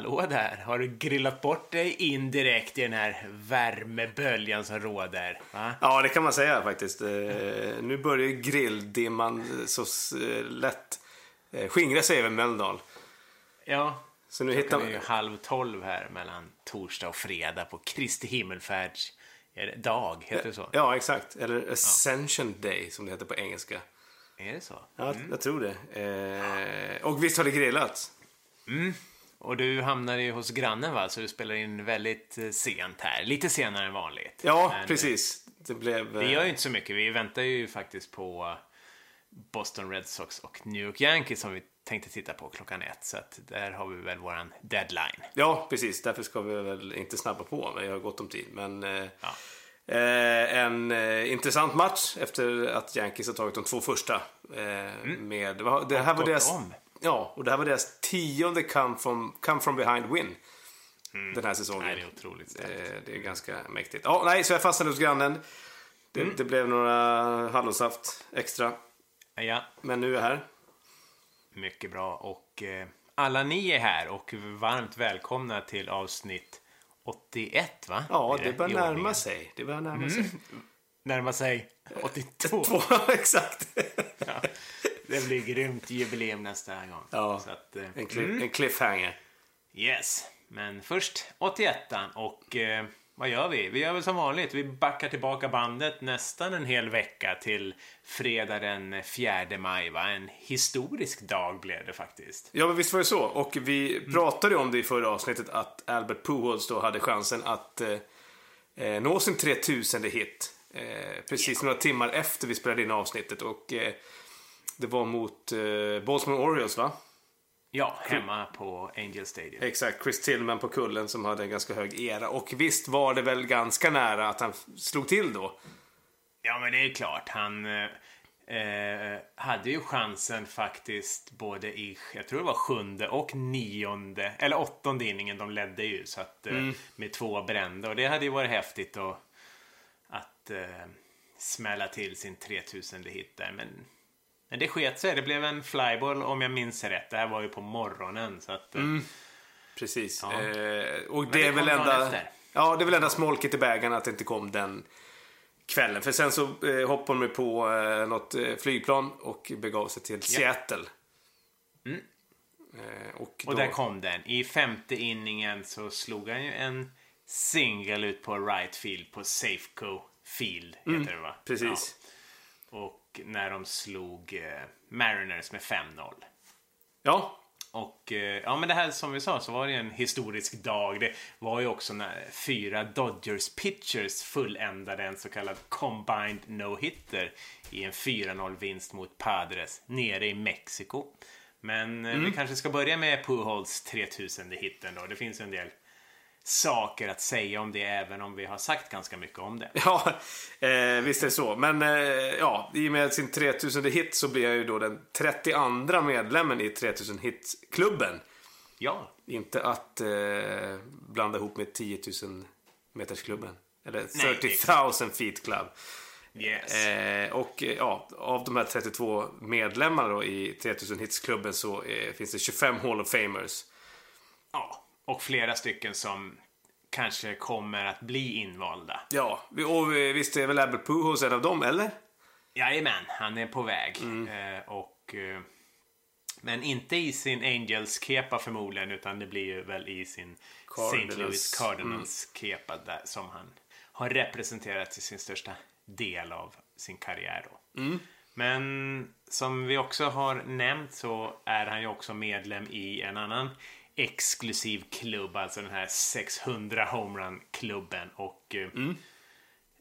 hallå där. Har du grillat bort dig indirekt i den här värmeböljan som råder? Va? Ja, det kan man säga faktiskt. Eh, nu börjar grilldimman så eh, lätt eh, skingra sig över Mölndal. Ja, Så nu hittar är ju halv tolv här mellan torsdag och fredag på Kristi himmelfärds dag, heter det så? Ja, exakt. Eller Ascension Day som det heter på engelska. Är det så? Ja, jag tror det. Eh, och visst har det grillats? Och du hamnade ju hos grannen va? Så du spelar in väldigt eh, sent här. Lite senare än vanligt. Ja, Men, eh, precis. Det blev... Det eh, gör ju inte så mycket. Vi väntar ju faktiskt på eh, Boston Red Sox och New York Yankees som vi tänkte titta på klockan ett. Så att där har vi väl våran deadline. Ja, precis. Därför ska vi väl inte snabba på. Jag har gott om tid. Men eh, Ja. eh, en eh, intressant match efter att Yankees har tagit de två första. Eh, med, det här var deras, om. Ja, och det här var deras tionde come from, come from behind win. Den här säsongen. Nej, det är otroligt starkt. Eh, det är ganska mäktigt. Ja, nej, så jag fastnade hos grannen. Det, Mm. det blev några hallonsaft extra. Ja, Men nu är jag här. mycket bra. Och eh, alla ni är här och varmt välkomna till avsnitt 81 va? Ja, Är det börjar närma sig. Det börjar närma sig. Närma sig 82. Två, exakt. Ja, det blir grymt jubileum nästa gång. Ja. Att, eh, En, cliff, en cliffhanger. Yes, men först 81 och eh, vad gör vi? Vi gör väl som vanligt. Vi backar tillbaka bandet nästan en hel vecka till fredag den 4 maj. Va? En historisk dag blev det faktiskt. Ja, men visst var det så. Och vi pratade ju om det i förra avsnittet att Albert Pujols då hade chansen att eh, eh, nå sin 3000 hit. Eh, precis några timmar efter vi spelade in avsnittet. Och eh, det var mot eh, Baltimore Orioles, va? Ja, hemma på Angel Stadium. Exakt, Chris Tillman på kullen som hade en ganska hög era. Och visst var det väl ganska nära att han slog till då. Ja, men det är klart. Han eh, eh, hade ju chansen faktiskt både i, jag tror det var sjunde och nionde, eller åttonde inningen. De ledde ju så att eh, med två brända. Och det hade ju varit häftigt att, att eh, smälla till sin 3000 hit där. Men, men det sket sig. Det blev en flyball om jag minns rätt. Det här var ju på morgonen. Så att, eh, Precis. Ja. Eh, och det, det är väl enda... Ja, det är väl enda smolket i bägaren att det inte kom den kvällen. För sen så eh, hoppade de på eh, något eh, flygplan och begav sig till Seattle. Eh, och Och då, där kom den. I femte inningen så slog han ju en singel ut på right field på Safeco Field, heter det va? Precis. Ja. Och när de slog eh, Mariners med 5-0. Ja, Och eh, ja, men det här som vi sa så var det en historisk dag. Det var ju också när fyra Dodgers pitchers fulländade en så kallad combined no-hitter i en 4-0 vinst mot Padres nere i Mexiko. Men eh, vi kanske ska börja med Pujols 3000 hitten då. Det finns en del saker att säga om det även om vi har sagt ganska mycket om det. ja eh, visst är det så. Men eh, ja, i och med sin 3000 hit så blir jag ju då den 32 medlemmen i 3000 hit-klubben. Ja, Inte att eh, blanda ihop med 10 000 metersklubben. Eller Nej, 30 000 feet club. yes. Eh, och eh, ja, av de här 32 medlemmarna då i 3000 hits-klubben så eh, finns det 25 Hall of Famers. Ja, och flera stycken som kanske kommer att bli invalda. Ja, och visst är väl Albert Pujols en av dem, eller? Jajamän, han är på väg. Eh, och, eh, men inte i sin Angels-kepa förmodligen, utan det blir ju väl i sin Cardinals. St. Louis Cardinals-kepa där, som han har representerat i sin största del av sin karriär. Då. Men som vi också har nämnt så är han ju också medlem i en annan exklusiv klubb, alltså den här 600 homerun-klubben. Och eh,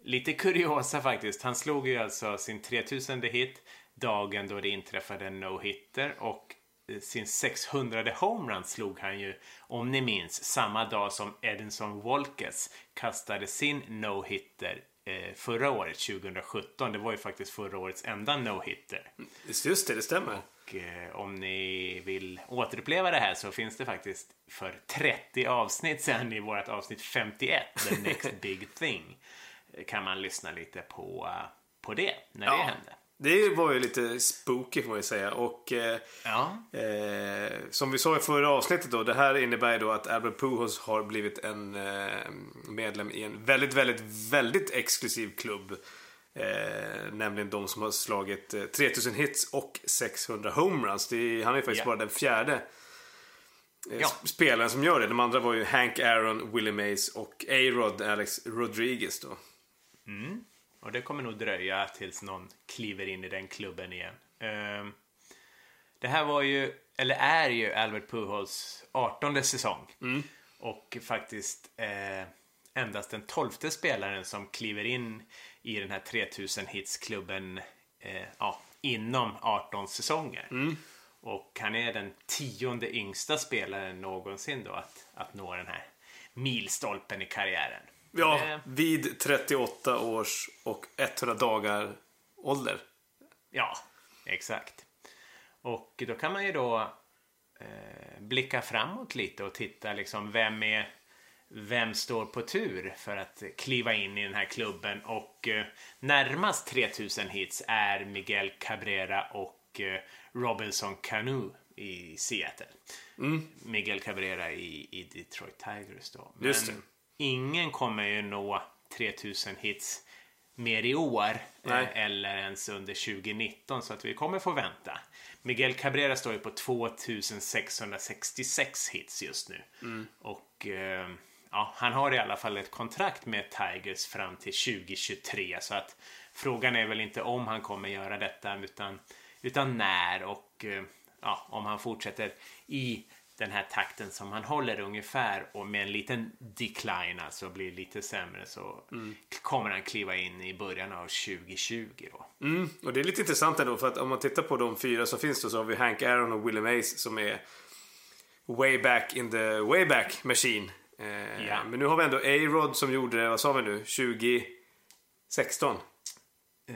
Lite kuriosa faktiskt. Han slog ju alltså sin 3000 hit dagen då det inträffade en no-hitter och eh, sin 600 homerun slog han ju, om ni minns, samma dag som Edinson Wolkes kastade sin no-hitter eh, förra året, 2017. Det var ju faktiskt förra årets enda no-hitter. Just det, det stämmer. Och eh, om ni vill återuppleva det här så finns det faktiskt för 30 avsnitt sen i vårt avsnitt 51, The Next Big Thing, kan man lyssna lite på, eh, på det, när det Ja. hände. Det var ju lite spooky får man ju säga. Och eh, Ja. eh, som vi sa i förra avsnittet då. Det här innebär ju då att Albert Pujols har blivit en eh, medlem i en väldigt, väldigt, väldigt exklusiv klubb. Eh, nämligen de som har slagit eh, 3000 hits och 600 homeruns. Är, han är faktiskt Ja. bara den fjärde eh, Ja. sp- spelaren som gör det. De andra var ju Hank Aaron, Willie Mays och A-Rod Alex Rodriguez då. Och det kommer nog dröja tills någon kliver in i den klubben igen. Ehm, det här var ju, eller är ju Albert Pujols 18 säsong. Och faktiskt eh, endast den tolfte spelaren som kliver in i den här 3000 hits-klubben eh, ja, inom 18 säsonger. Och han är den tionde yngsta spelaren någonsin då att, att nå den här milstolpen i karriären. Ja, Det- vid 38 års och 100 dagar ålder. Ja, exakt. Och då kan man ju då eh, blicka framåt lite och titta liksom vem är vem står på tur för att kliva in i den här klubben och eh, närmast 3000 hits är Miguel Cabrera och eh, Robinson Cano i Seattle. Miguel Cabrera i, i Detroit Tigers då. Men ingen kommer ju nå 3000 hits mer i år Nej. eh, eller ens under 2019 så att vi kommer få vänta. Miguel Cabrera står ju på 2666 hits just nu. Och eh, ja, han har i alla fall ett kontrakt med Tigers fram till 2023 så att frågan är väl inte om han kommer göra detta utan, utan när och eh, ja, om han fortsätter i den här takten som han håller ungefär och med en liten decline, alltså blir lite sämre så kommer han kliva in i början av 2020 då. Mm, och det är lite intressant ändå för att om man tittar på de fyra som finns då så har vi Hank Aaron och Willie Mays som är way back in the way back machine. Eh, Ja. Men nu har vi ändå A-Rod som gjorde det, vad sa vi nu, 2016? Eh,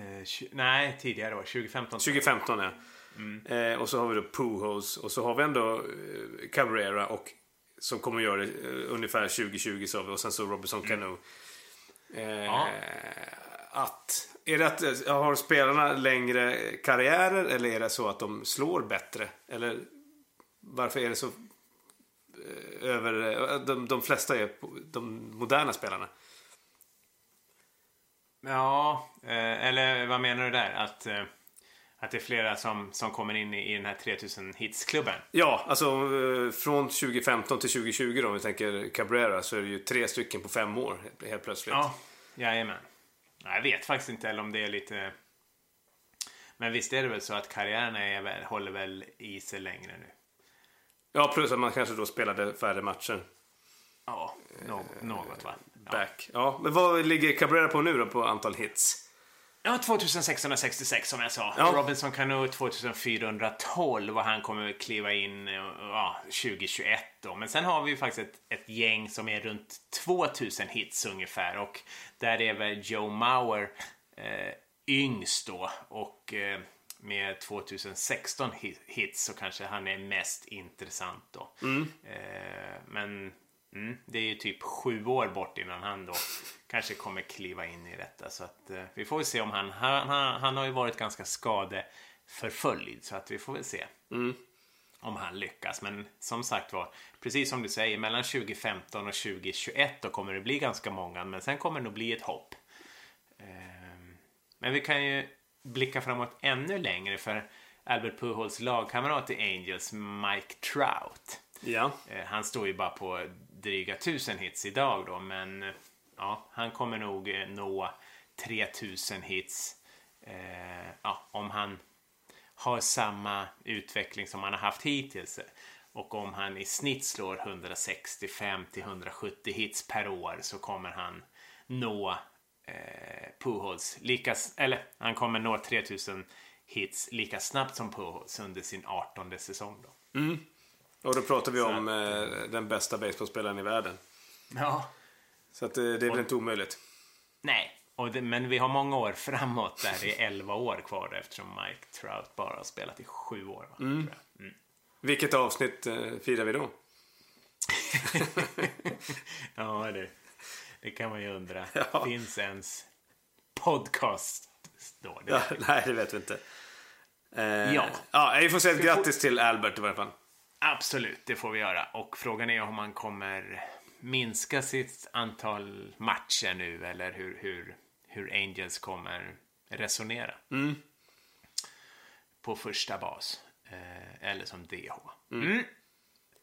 nej, tidigare år, 2015. 2015 ja. Eh, och så har vi då Pujols och så har vi ändå eh, Cabrera och som kommer att göra det eh, ungefär 2020 sa vi och sen så Robinson Cano. Eh, Ja. Att, är det att har spelarna längre karriärer eller är det så att de slår bättre? Eller varför är det så över, eh, de, de flesta är de moderna spelarna? Ja, eh, eller vad menar du där? Att, eh, att det är flera som, som kommer in i, i den här 3000 hits-klubben? Ja, alltså från 2015 till 2020 då, om vi tänker Cabrera, så är det ju tre stycken på fem år helt plötsligt. Ja, jajamän. Jag vet faktiskt inte eller om det är lite... Men visst är det väl så att karriärerna är väl, håller väl i sig längre nu? Ja, plus att man kanske då spelade färre matcher Ja, något, något va? Ja. back. Ja, men vad ligger Cabrera på nu då på antal hits? Ja, 2666 som jag sa. Ja. Robinson Cano 2412 och han kommer kliva in ja, 2021 då. Men sen har vi ju faktiskt ett, ett gäng som är runt 2000 hits ungefär och där är väl Joe Mauer eh, yngst då och eh, med 2016 hi- hits så kanske han är mest intressant då. Eh, men mm, det är ju typ sju år bort innan han då kanske kommer kliva in i detta. Så att eh, vi får väl se om han, han, han, han har ju varit ganska skadeförföljd så att vi får väl se om han lyckas. Men som sagt var, precis som du säger, mellan 2015 och 2021 då kommer det bli ganska många, men sen kommer det nog bli ett hopp. Ehm, Men vi kan ju blicka framåt ännu längre för Albert Pujols lagkamrat i Angels, Mike Trout. Ja. Eh, Han står ju bara på dryga tusen hits idag då, men eh, ja, han kommer nog eh, nå 3000 hits eh, ja, om han har samma utveckling som han har haft hittills. Och om han i snitt slår 165 till 170 hits per år så kommer han nå eh, Pujols lika, s- eller han kommer nå 3000 hits lika snabbt som Pujols under sin 18 säsong då. Och då pratar vi Så om eh, den bästa baseballspelaren i världen. Ja. Så att, eh, det är väl inte omöjligt. Nej, det, men vi har många år framåt där det är 11 år kvar eftersom Mike Trout bara har spelat i sju år. Va? jag. Mm. Vilket avsnitt eh, firar vi då? Ja, det, det kan man ju undra. Ja. Finns ens podcast då. Det Ja, nej, det vet vi inte. Eh, Ja. ja. Vi får säga ett grattis till Albert i varje fall. Absolut, det får vi göra. Och frågan är om man kommer minska sitt antal matcher nu eller hur, hur, hur Angels kommer resonera. På första bas. Eh, eller som DH. Mm.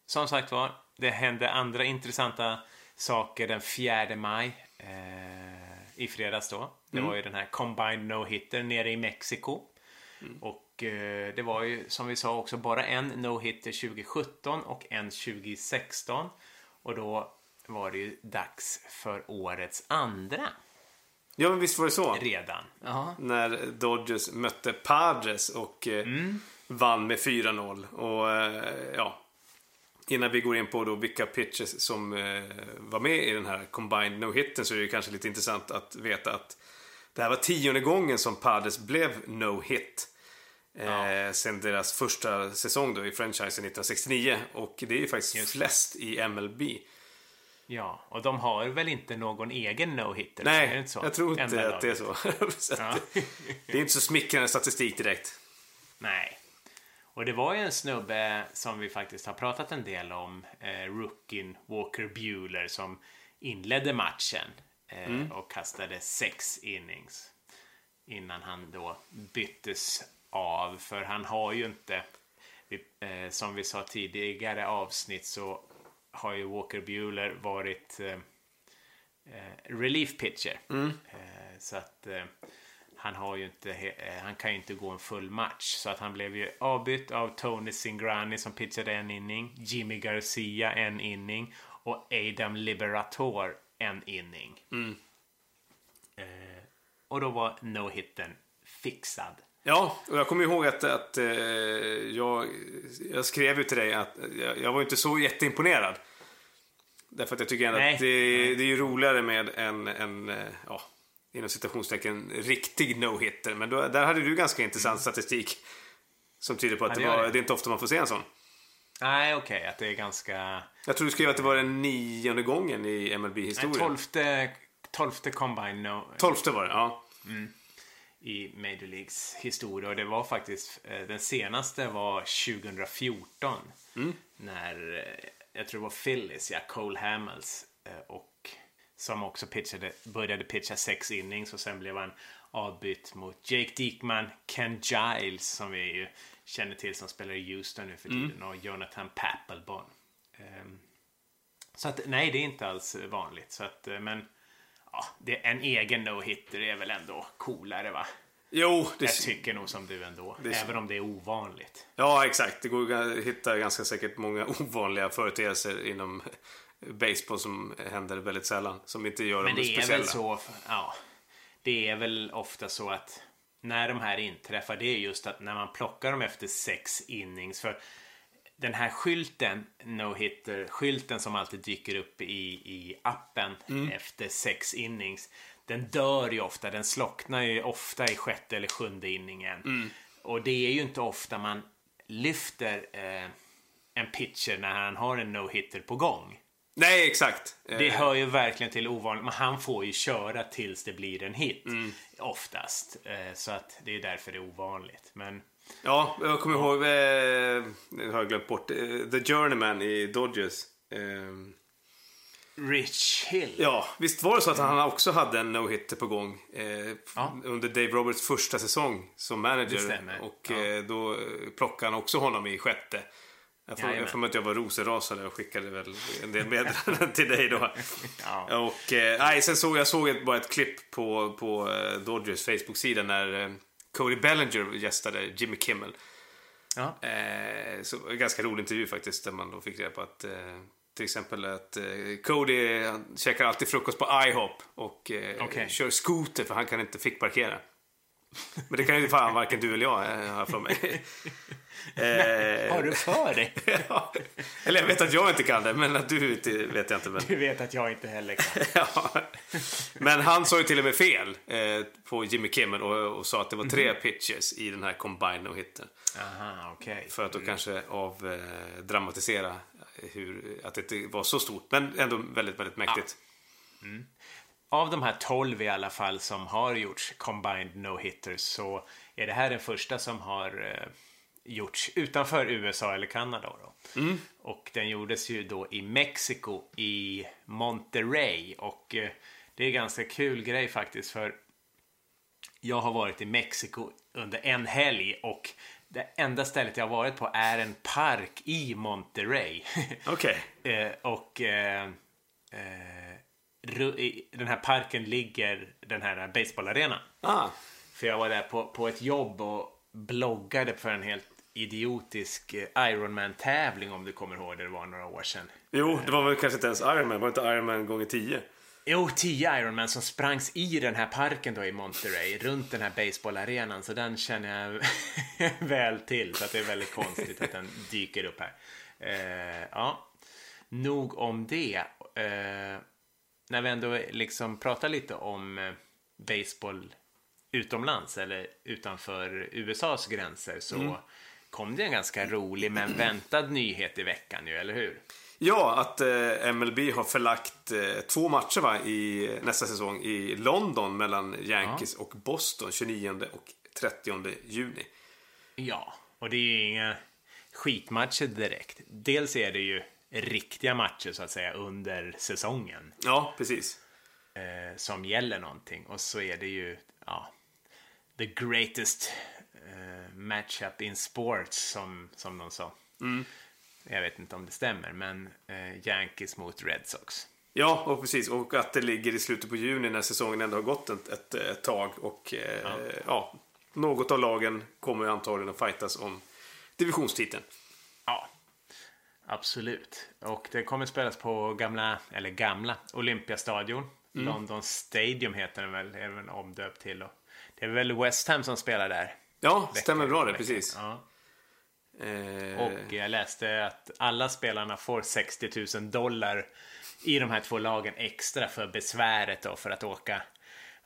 Som sagt var, det hände andra intressanta saker den 4 maj. Eh, I fredags då. Det var ju den här Combined No-hitter nere i Mexiko. Och eh, det var ju som vi sa också bara en no-hitter 2017 och en 2016. Och då var det ju dags för årets andra Ja, men visst var det så. redan. Ja. När Dodgers mötte Padres och eh, vann med 4-0. Och eh, ja, innan vi går in på då vilka pitchers som eh, var med i den här combined no-hitten så är det kanske lite intressant att veta att det här var tionde gången som Padres blev no-hit. Eh, Sen deras första säsong då i franchisen 1969. Och det är ju faktiskt flest i MLB. ja, och de har väl inte någon egen no-hitter? det Nej, inte så? jag tror inte att det är så. så Ja. Det är inte så smickrande statistik direkt. Nej. Och det var ju en snubbe som vi faktiskt har pratat en del om, eh, rookien Walker Bueller, som inledde matchen eh, och kastade sex innings innan han då byttes av. För han har ju inte, eh, som vi sa tidigare avsnitt, så har ju Walker Bueller varit eh, eh, relief pitcher. Eh, så att eh, han har ju inte, eh, han kan ju inte gå en full match. Så att han blev ju avbytt av Tony Singrani som pitchade en inning, Jimmy Garcia en inning och Adam Liberator en inning. Eh, och då var no-hitten fixad. Ja, och jag kommer ihåg att, att eh, jag, jag skrev ju till dig att jag, jag var inte så jätteimponerad. Därför att jag tycker ändå Nej. att det, det är ju roligare med en, en eh, ja, inom citationstecken, riktig no-hitter. Men då, där hade du ganska intressant statistik. Som tyder på att Mm. Ja, det, det var, jag. det är inte ofta man får se en sån. Nej, okej, att det är ganska... Jag tror du skrev att det var den nionde gången i MLB-historien. tolfte, tolfte combine no, Tolfte var det, ja. i Major Leagues historia. Och det var faktiskt, eh, den senaste var 2014. När, eh, jag tror det var Phillies, ja, Cole Hamels. eh, Och som också pitchade, började pitcha sex innings och sen blev han avbytt mot Jake Diekman, Ken Giles som vi ju känner till som spelar i Houston nu för tiden och Jonathan Papelbon. Ehm, så att nej, det är inte alls vanligt. Så att, eh, men ja, det, en egen no-hitter är väl ändå coolare va? Jo, det, Jag tycker nog som du ändå. Det även om det är ovanligt. ja exakt. Det går att hitta ganska säkert många ovanliga företeelser inom baseball som händer väldigt sällan. Som inte gör Men dem det är speciella. väl så, ja. Det är väl ofta så att när de här inträffar, det är just att när man plockar dem efter sex innings. För den här skylten, no-hitter, skylten som alltid dyker upp i, i appen Mm. efter sex innings. Den dör ju ofta, den slocknar ju ofta i sjätte eller sjunde inningen. Mm. Och det är ju inte ofta man lyfter eh, en pitcher när han har en no-hitter på gång. Nej, exakt. Det Eh, hör ju verkligen till ovanligt, men han får ju köra tills det blir en hit. Oftast. Eh, Så att det är därför det är ovanligt. Men Ja, jag kommer ihåg, eh, nu har jag glömt bort, The Journeyman i Dodgers. Rich Hill. ja, visst var det så att han också hade en no-hitter på gång eh, Ja. under Dave Roberts första säsong som manager. Och Ja. eh, då plockade han också honom i sjätte. Jag får, Jajamän. jag får mig att jag var rosenrasande och skickade väl en del meddelanden till dig då. Ja. Och, eh, nej, sen såg jag såg ett, bara ett klipp på, på eh, Dodgers Facebook-sida när eh, Cody Bellinger gästade Jimmy Kimmel. Ja. Eh, så, ganska rolig intervju faktiskt där man då fick reda på att eh, till exempel att eh, Cody han käkar alltid frukost på IHOP och eh, Okej. kör scooter för han kan inte fickparkera. Men det kan ju fan varken du eller jag eh, ha för mig. eh, Har du för dig? ja. Eller jag vet att jag inte kan det, men att du inte vet jag inte. Men, Du vet att jag inte heller kan. ja. men han sa ju till och med fel eh, på Jimmy Kimmel och, och sa att det var tre pitches i den här combine och hitten. Aha, okej. För att då kanske avdramatisera hur, att det inte var så stort. Men ändå väldigt, väldigt mäktigt. av de här 12 i alla fall som har gjorts combined no-hitters så är det här den första som har eh, gjorts utanför USA eller Kanada. Då. Mm. Och den gjordes ju då i Mexiko i Monterrey och eh, det är ganska kul grej faktiskt för jag har varit i Mexiko under en helg och det enda stället jag har varit på är en park i Monterrey. Okej. Eh, och eh, eh, den här parken ligger den här baseballarenan. Ah, För jag var där på, på ett jobb och bloggade för en helt idiotisk eh, Ironman-tävling om du kommer ihåg det, det var några år sedan. jo, det var väl kanske inte ens Ironman. Var det inte Ironman gånger 10? Jo, tio Ironman som sprangs i den här parken då i Monterey, runt den här baseballarenan. Så den känner jag väl till. Så att det är väldigt konstigt att den dyker upp här. Eh, ja, nog om det. Eh, när vi ändå liksom pratar lite om eh, baseball utomlands eller utanför USAs gränser så kom det en ganska rolig men väntad nyhet i veckan ju, eller hur? Ja, att eh, MLB har förlagt eh, två matcher va, i nästa säsong i London mellan Yankees och Boston 29 och 30 juni. Ja, och det är ju inga skitmatcher direkt. Dels är det ju riktiga matcher så att säga under säsongen Ja, precis. eh, som gäller någonting. Och så är det ju, ja, the greatest matchup in sports som, som de sa. Jag vet inte om det stämmer, men eh, Yankees mot Red Sox. Ja, och precis. Och att det ligger i slutet på juni när säsongen ändå har gått ett, ett, ett tag. Och eh, ja. något av lagen kommer antagligen att fightas om divisionstiteln. Ja, absolut. Och det kommer spelas på gamla, eller gamla, Olympiastadion. London Stadium heter den väl, är den omdöpt till. Och det är väl West Ham som spelar där. Ja, stämmer bra det, precis. Ja. Eh, Och jag läste att alla spelarna får 60 000 dollar i de här två lagen extra för besväret då för att åka,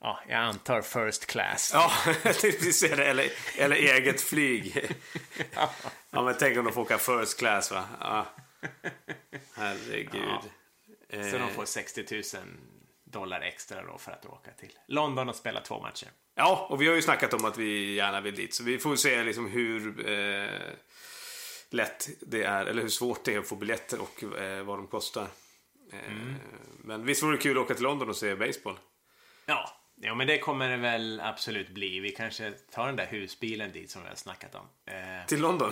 ja, jag antar first class. Ja, precis. Eller, eller, eller eget flyg. Ja, men tänk om de får åka first class, va? Ja. Herregud. Ja. Så de får 60 000 dollar extra då för att åka till London och spela två matcher. Ja, och vi har ju snackat om att vi gärna vill dit. Så vi får se liksom hur eh, lätt det är, eller hur svårt det är att få biljetter och eh, vad de kostar. Eh, Men visst vore det kul att åka till London och se baseball? Ja, ja, men det kommer det väl absolut bli. Vi kanske tar den där husbilen dit som vi har snackat om. Eh, Till London?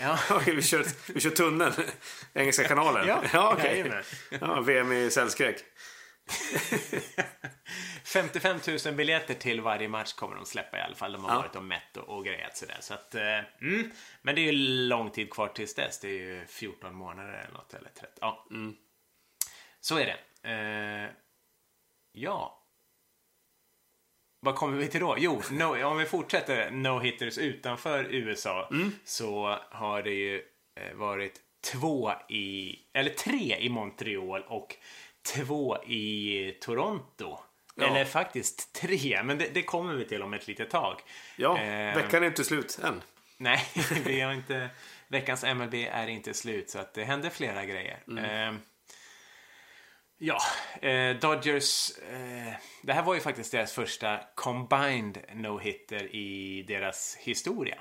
ja. Vi, kör, vi kör tunneln. Engelska kanalen? Ja, ja okej. jajamän. Ja, VM i cellskräck. 55 000 biljetter till varje match kommer de släppa i alla fall. De har Ja. varit och mätt och, och grejat sådär. Så att, eh, mm. Men det är ju lång tid kvar tills dess. Det är ju 14 månader eller något. Eller 30. Ja. Så är det. Eh, ja. Vad kommer vi till då? Jo, no, om vi fortsätter no-hitters utanför USA så har det ju eh, varit två i, eller tre i Montreal och två i Toronto. Ja. Eller faktiskt tre, men det, det kommer vi till om ett litet tag. Ja, Eh, veckan är inte slut än. Nej, vi har inte, veckans MLB är inte slut så att det händer flera grejer. Eh, ja, eh, Dodgers. Eh, det här var ju faktiskt deras första combined no-hitter i deras historia.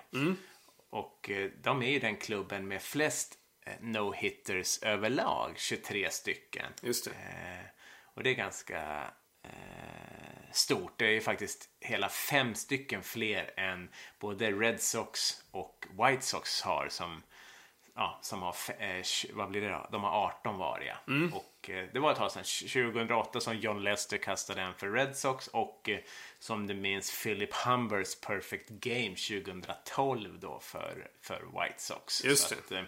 Och eh, de är ju den klubben med flest no-hitters överlag, 23 stycken. Just det. Eh, och det är ganska eh, stort. Det är faktiskt hela fem stycken fler än både Red Sox och White Sox har som Ja, som har, eh, vad blir det då? De har 18 variga. Och eh, det var ett tag sedan, 2008 som John Lester kastade en för Red Sox och eh, som du minns Philip Humbers Perfect Game 2012 då för, för White Sox. Just Så det. Att,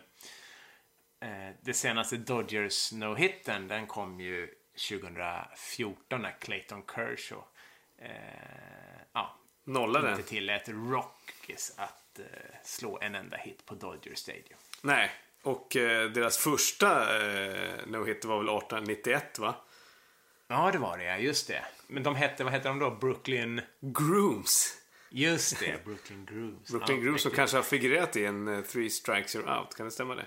eh, det senaste Dodgers no-hitten den kom ju 2014 när Clayton Kershaw eh, ja, Nollade. inte tillät Rockies att eh, slå en enda hit på Dodger Stadium. Nej. Och eh, deras första eh, no-hit var väl 1891, va? Ja, det var det, ja. Just det. Men de hette, vad hette de då? Brooklyn... Grooms. Just det, Brooklyn Grooves. Brooklyn ja, Grooms som kanske har figurerat i en eh, Three Strikes You're Out. Kan det stämma det?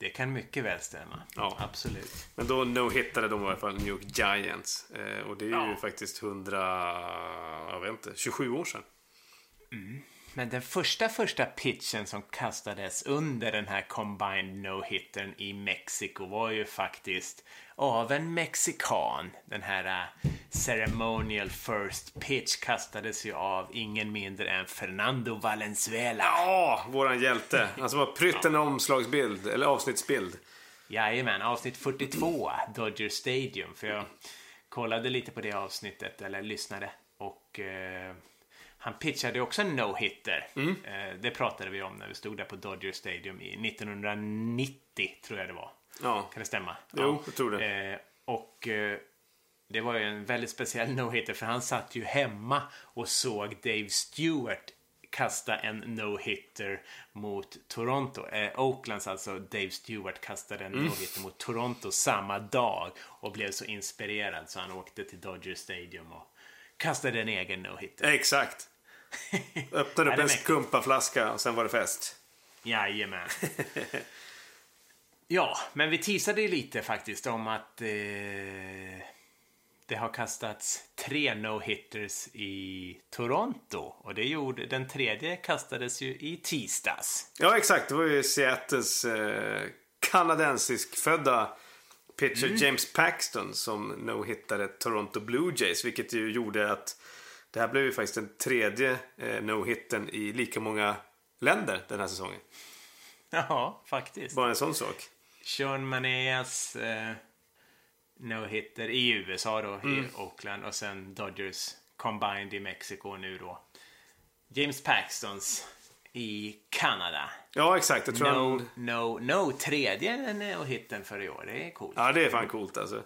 Det kan mycket väl stämma. Ja. Absolut. Men då no-hittade de i alla fall New York Giants. Eh, och det är ju Ja. faktiskt 100, jag vet inte, 27 år sedan. Men den första första pitchen som kastades under den här combined no-hittern i Mexiko var ju faktiskt av en mexikan. Den här äh, ceremonial first pitch kastades ju av ingen mindre än Fernando Valenzuela. Ja, våran hjälte. Han som har prytt en omslagsbild, eller avsnittsbild. Jajamän, avsnitt 42, Dodger Stadium. För jag kollade lite på det avsnittet, eller lyssnade. Och eh, han pitchade också en no-hitter. Eh, det pratade vi om när vi stod där på Dodger Stadium i 1990, tror jag det var. Ja. Kan det stämma? Jo, jag tror det. Eh, och eh, det var ju en väldigt speciell no-hitter för han satt ju hemma och såg Dave Stewart kasta en no-hitter mot Toronto. Eh, Oaklands, alltså Dave Stewart, kastade en no-hitter mot Toronto samma dag och blev så inspirerad så han åkte till Dodger Stadium och kastade en egen no-hitter. Exakt. Öppnade upp en skumpaflaska och sen var det fest. Jajamän. ja, men vi teasade ju lite faktiskt om att eh, det har kastats tre no-hitters i Toronto. Och det gjorde, den tredje kastades ju i tisdags. Ja, exakt. Det var ju Seattles eh, kanadensisk-födda pitcher Mm. James Paxton som no-hittade Toronto Blue Jays. Vilket ju gjorde att det här blev ju faktiskt den tredje eh, no-hitten i lika många länder den här säsongen. Ja, faktiskt. Bara en sån sak. Sean Maneas eh, no-hitter i USA då, Mm. i Oakland. Och sen Dodgers combined i Mexiko nu då. James Paxtons i Kanada. Ja, exakt. Jag tror No, han... no, no. Tredje no-hitten för i år. Det är coolt. Ja, det är fan coolt alltså.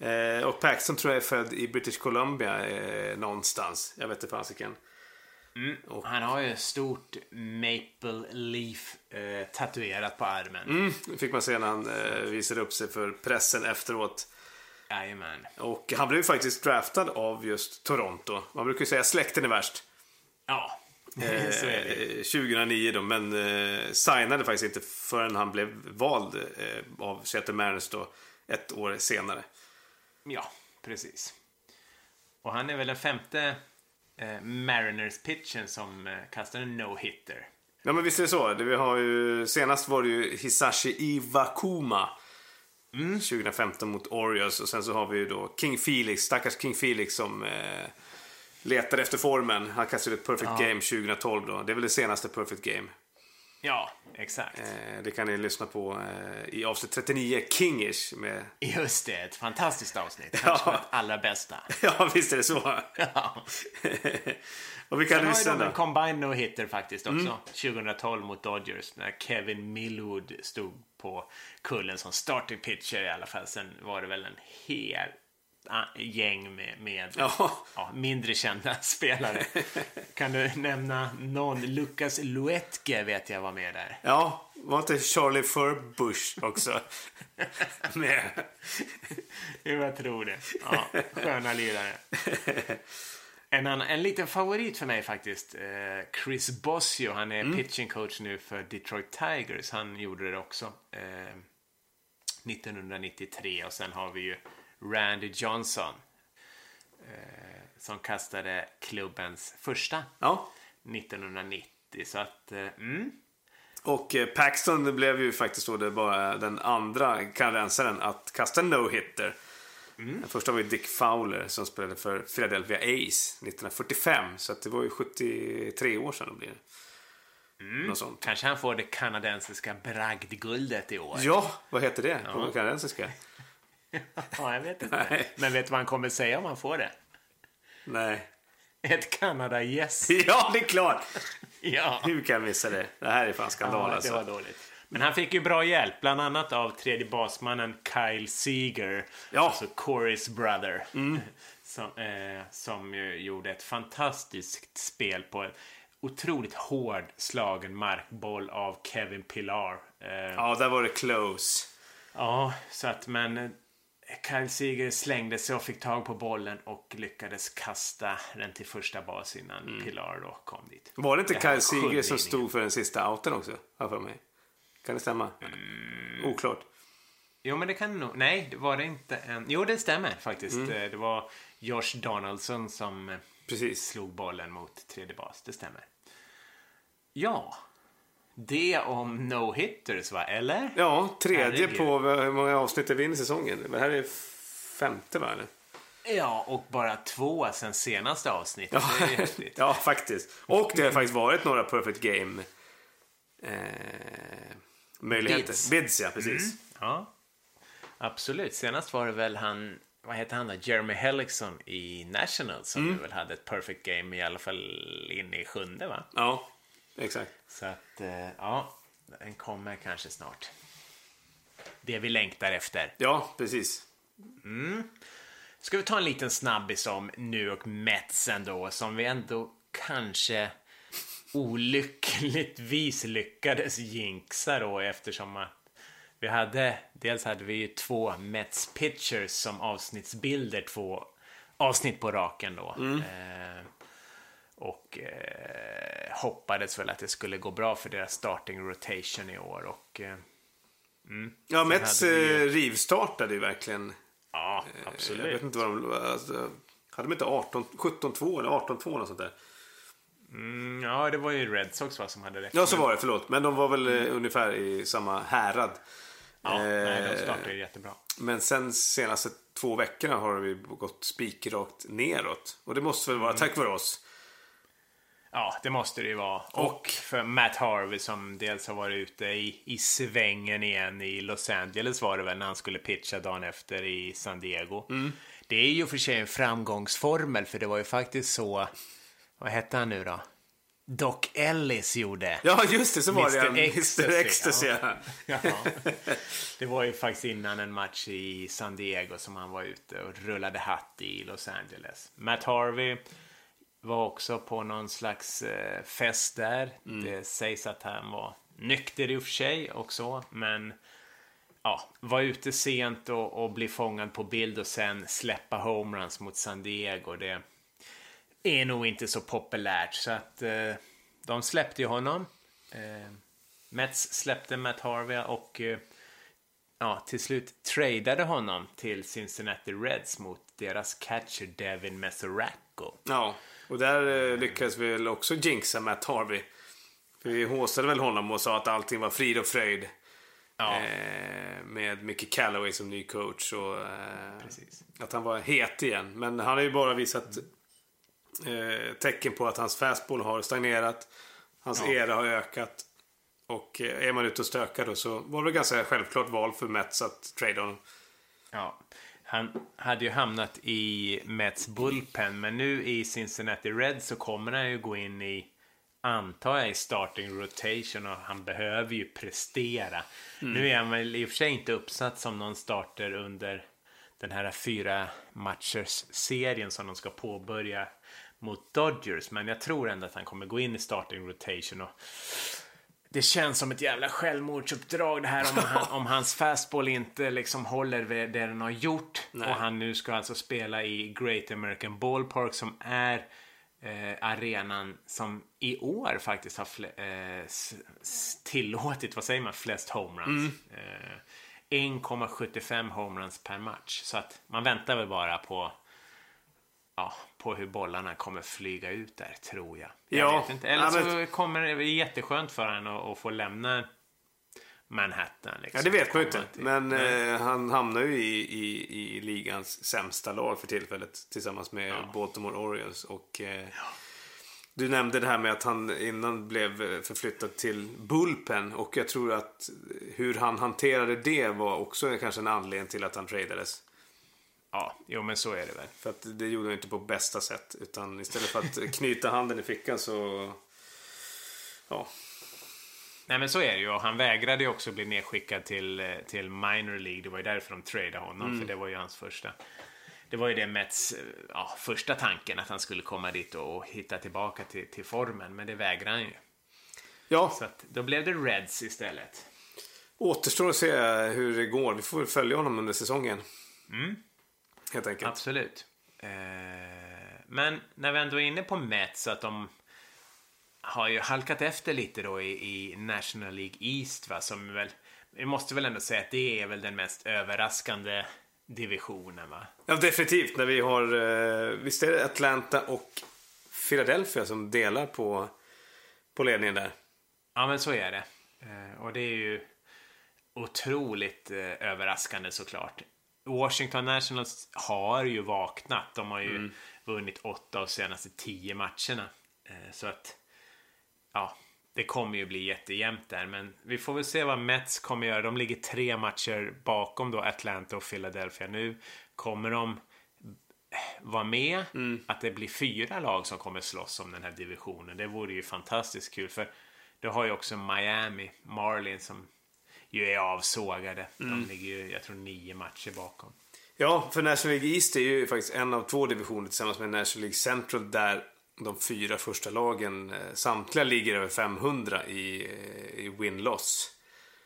Eh, och Paxton tror jag är född i British Columbia eh, någonstans. Jag vet inte fasiken. Han har ju stort Maple Leaf eh, tatuerat på armen. Mm, det fick man se när han eh, visade upp sig för pressen efteråt. Jajamän. Och han blev ju faktiskt draftad av just Toronto. Man brukar ju säga släkten är värst. Ja, Eh, så är det. 2009 då, men eh, signade faktiskt inte förrän han blev vald eh, av Seattle Mariners då ett år senare. Ja, precis. Och han är väl den femte eh, Mariners-pitchen som eh, kastar en no-hitter. Ja men visst är det så. Det vi har ju, senast var det ju Hisashi Iwakuma. 2015 mot Orioles och sen så har vi ju då King Felix, stackars King Felix som eh, letar efter formen. Han kastade ett perfect game 2012 då. Det är väl det senaste perfect game. Ja, exakt. Eh, det kan ni lyssna på eh, i avsnitt 39, Kingish med... Just det, ett fantastiskt avsnitt. Kanske Ja. det allra bästa. Ja, visst är det så. Ja. och vi kan Sen har ju lyssna de en combined no-hitter faktiskt också. Mm. 2012 mot Dodgers när Kevin Millwood stod på kullen som starting pitcher i alla fall. Sen var det väl en hel gäng med, med Ja. ja, mindre kända spelare. kan du nämna någon? Lucas Luetge vet jag var med där. Ja, var inte Charlie Furbush också med? Jo, jag tror det. Ja, sköna lirare. En, annan, en liten favorit för mig faktiskt. Eh, Chris Bossio. Han är pitching coach nu för Detroit Tigers. Han gjorde det också. Eh, 1993. Och sen har vi ju Randy Johnson. Eh, som kastade klubbens första Ja. 1990. Så att, eh, mm. Och eh, Paxton blev ju faktiskt då det bara den andra kanadensaren att kasta en no-hitter. Den första var ju Dick Fowler som spelade för Philadelphia Ace 1945. Så att det var ju 73 år sedan då blir det. Sånt. Kanske han får det kanadensiska bragdguldet i år. Ja, vad heter det på kanadensiska? Ja, jag vet inte. Nej. Men vet du vad han kommer säga om han får det? Nej. Ett Kanada-yes. Ja, det är klart! Ja. Hur kan jag missa det? Det här är fan skandal ja, det alltså. var dåligt. Men han fick ju bra hjälp, bland annat av tredje basmannen Kyle Seager. Ja. Mm. Alltså Corys brother. Som, eh, som gjorde ett fantastiskt spel på en otroligt hård slagen markboll av Kevin Pillar. Eh, Ja, där var det close. Ja, så att men eh, Kyle Seager slängde sig och fick tag på bollen och lyckades kasta den till första bas innan Pilar då kom dit. Var det inte Det Kyle Seager som stod för den sista outen också? För mig. Kan det stämma? Oklart. Jo, men det kan nog... Nej, det var det inte en... Jo, det stämmer faktiskt. Mm. Eh, Det var Josh Donaldson som eh, Precis. slog bollen mot tredje bas. Det stämmer. Ja, det om no-hitters, va? Eller? Ja, tredje Herregud. på hur många avsnitt är vi inne i säsongen? Det här är femte va? Eller? Ja, och bara två sen senaste avsnittet. Det är häftigt. ja, faktiskt. Och det har faktiskt varit några perfect game eh, möjligheter. Bids. Bids, ja, precis. Ja, absolut. Senast var det väl han, vad heter han då? Jeremy Hellickson i National som Mm. väl hade ett perfect game i alla fall inne i sjunde, va? Ja, exakt. Så att, eh, ja, den kommer kanske snart. Det vi längtar efter. Ja, precis. Ska vi ta en liten snabbis om New York Mets ändå, som vi ändå kanske olyckligtvis lyckades jinxa då eftersom att vi hade, dels hade vi ju två Mets pitchers som avsnittsbilder, två avsnitt på raken då. Eh, och eh, hoppades väl att det skulle gå bra för deras starting rotation i år och eh, Ja, Mets vi eh, rivstartade ju verkligen. ja, Jag vet absolut. inte vad de... Alltså, hade de inte 18, 17-2 eller 18-2 något sånt där? Mm, ja, det var ju Red Sox va, som hade det. Ja, så var det. Förlåt. Men de var väl eh, ungefär i samma härad. Ja, nej, de Eh, startade ju jättebra. Men sen senaste två veckorna har vi gått spikrakt neråt. Och det måste väl vara Mm. tack vare oss. Ja, det måste det ju vara. Och, för Matt Harvey som dels har varit ute i, i svängen igen i Los Angeles var det väl när han skulle pitcha dagen efter i San Diego. Det är ju för sig en framgångsformel för det var ju faktiskt så, vad hette han nu då? Doc Ellis gjorde. Ja, just det. Så var det Mr. Mr. Ecstasy, Ecstasy. ja. Ja. Ja. Det var ju faktiskt innan en match i San Diego som han var ute och rullade hatt i Los Angeles. Matt Harvey var också på någon slags eh, fest där. Det sägs att han var nykter i och för sig och så, men ja, var ute sent och, och bli fångad på bild och sen släppa homeruns mot San Diego. Det är nog inte så populärt så att eh, de släppte ju honom. Eh, Mets släppte Matt Harvey och eh, ja, till slut tradade honom till Cincinnati Reds mot deras catcher Devin Mesoraco. ja. Och där eh, lyckades vi väl också jinxa Matt Harvey. För vi håsade väl honom och sa att allting var frid och fröjd. Ja, Eh, med Mickey Callaway som ny coach. Och, eh, att han var het igen. Men han har ju bara visat eh, tecken på att hans fastball har stagnerat. Hans Ja. era har ökat. Och eh, är man ute och stökar då så var det ganska självklart val för Mets att trada honom. Ja, han hade ju hamnat i Mets bullpen, men nu i Cincinnati Reds så kommer han ju gå in i, antar jag, i starting rotation och han behöver ju prestera. Nu är han väl i och för sig inte uppsatt som någon starter under den här fyra matchers serien som de ska påbörja mot Dodgers, men jag tror ändå att han kommer gå in i starting rotation och det känns som ett jävla självmordsuppdrag det här om, han, om hans fastball inte liksom håller vid det den har gjort. Nej. Och han nu ska alltså spela i Great American Ballpark som är eh, arenan som i år faktiskt har eh, tillåtit, vad säger man, flest homeruns. Eh, 1,75 homeruns per match. Så att man väntar väl bara på ja, på hur bollarna kommer flyga ut där, tror jag. Jag Ja. vet inte. Eller Ja, så men- kommer det bli jätteskönt för honom att, få lämna Manhattan. Liksom. Ja, det vet man ju inte. Men eh, han hamnar ju i, i, i ligans sämsta lag för tillfället. Tillsammans med Baltimore Orioles. Och, eh, Du nämnde det här med att han innan blev eh, förflyttad till Bullpen. Och jag tror att hur han hanterade det var också kanske en anledning till att han tradades. Ja, jo men så är det väl. För att det gjorde han inte på bästa sätt. Utan istället för att knyta handen i fickan så... Ja, Nej men så är det ju. Och han vägrade ju också bli nedskickad till, eh, till minor League. Det var ju därför de tradade honom. Mm. För det var ju hans första. Det var ju det Mets eh, ja, första tanken. Att han skulle komma dit och hitta tillbaka till, till formen. Men det vägrade han ju. ja Så att, då blev det Reds istället. återstår att se hur det går. Vi får följa honom under säsongen. Helt enkelt. Absolut. Eh, men när vi ändå är inne på Mets, att de har ju halkat efter lite då i, i National League East va, som väl, vi måste väl ändå säga att det är väl den mest överraskande divisionen va? Ja, definitivt. När vi har, eh, visst är det Atlanta och Philadelphia som delar på, på ledningen där? Ja, men så är det. Eh, och det är ju otroligt eh, överraskande såklart. Washington Nationals har ju vaknat. De har ju mm. vunnit åtta av senaste tio matcherna. Eh, så att, ja, det kommer ju bli jättejämnt där. Men vi får väl se vad Mets kommer göra. De ligger tre matcher bakom då Atlanta och Philadelphia. Nu kommer de vara med. Mm. Att det blir fyra lag som kommer slåss om den här divisionen. Det vore ju fantastiskt kul. För du har ju också Miami, Marlins som ju är avsågade. Mm. De ligger ju, jag tror, nio matcher bakom. Ja, för National League East är ju faktiskt en av två divisioner tillsammans med National League Central där de fyra första lagen eh, samtliga ligger över 500 i, eh, i win-loss.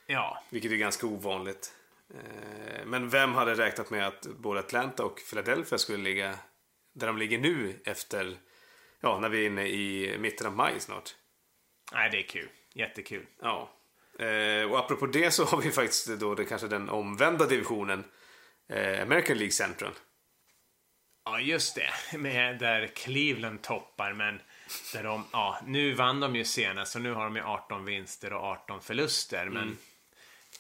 Ja. Vilket är ganska ovanligt. Eh, men vem hade räknat med att både Atlanta och Philadelphia skulle ligga där de ligger nu efter, ja, när vi är inne i mitten av maj snart? Nej, det är kul. Jättekul. Ja. Och apropå det så har vi faktiskt då det kanske den omvända divisionen. American League Central. Ja, just det. Med där Cleveland toppar, men där de, ja, nu vann de ju senast och nu har de ju 18 vinster och 18 förluster. Men mm.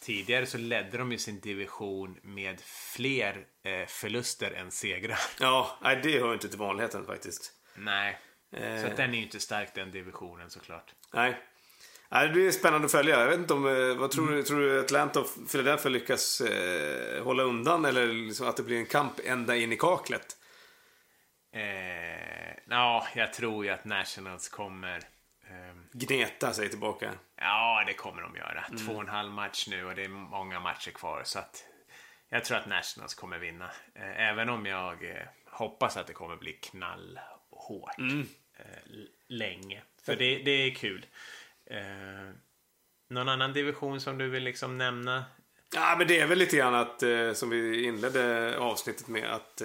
tidigare så ledde de ju sin division med fler eh, förluster än segrar. Ja, nej, det hör inte till vanligheten faktiskt. Nej, eh. så att den är ju inte stark den divisionen såklart. Nej. Nej, det blir spännande att följa. Jag vet inte om, eh, vad tror, mm. du, tror du Atlanta och Philadelphia lyckas eh, hålla undan eller liksom att det blir en kamp ända in i kaklet? Eh, ja, jag tror ju att Nationals kommer... Eh, Gneta sig tillbaka. Ja, det kommer de göra. Mm. Två och en halv match nu och det är många matcher kvar. Så att jag tror att Nationals kommer vinna. Eh, även om jag eh, hoppas att det kommer bli knallhårt. Mm. Eh, länge. För det, det är kul. Eh, någon annan division som du vill liksom nämna? Ja, men det är väl lite grann att, eh, som vi inledde avsnittet med, att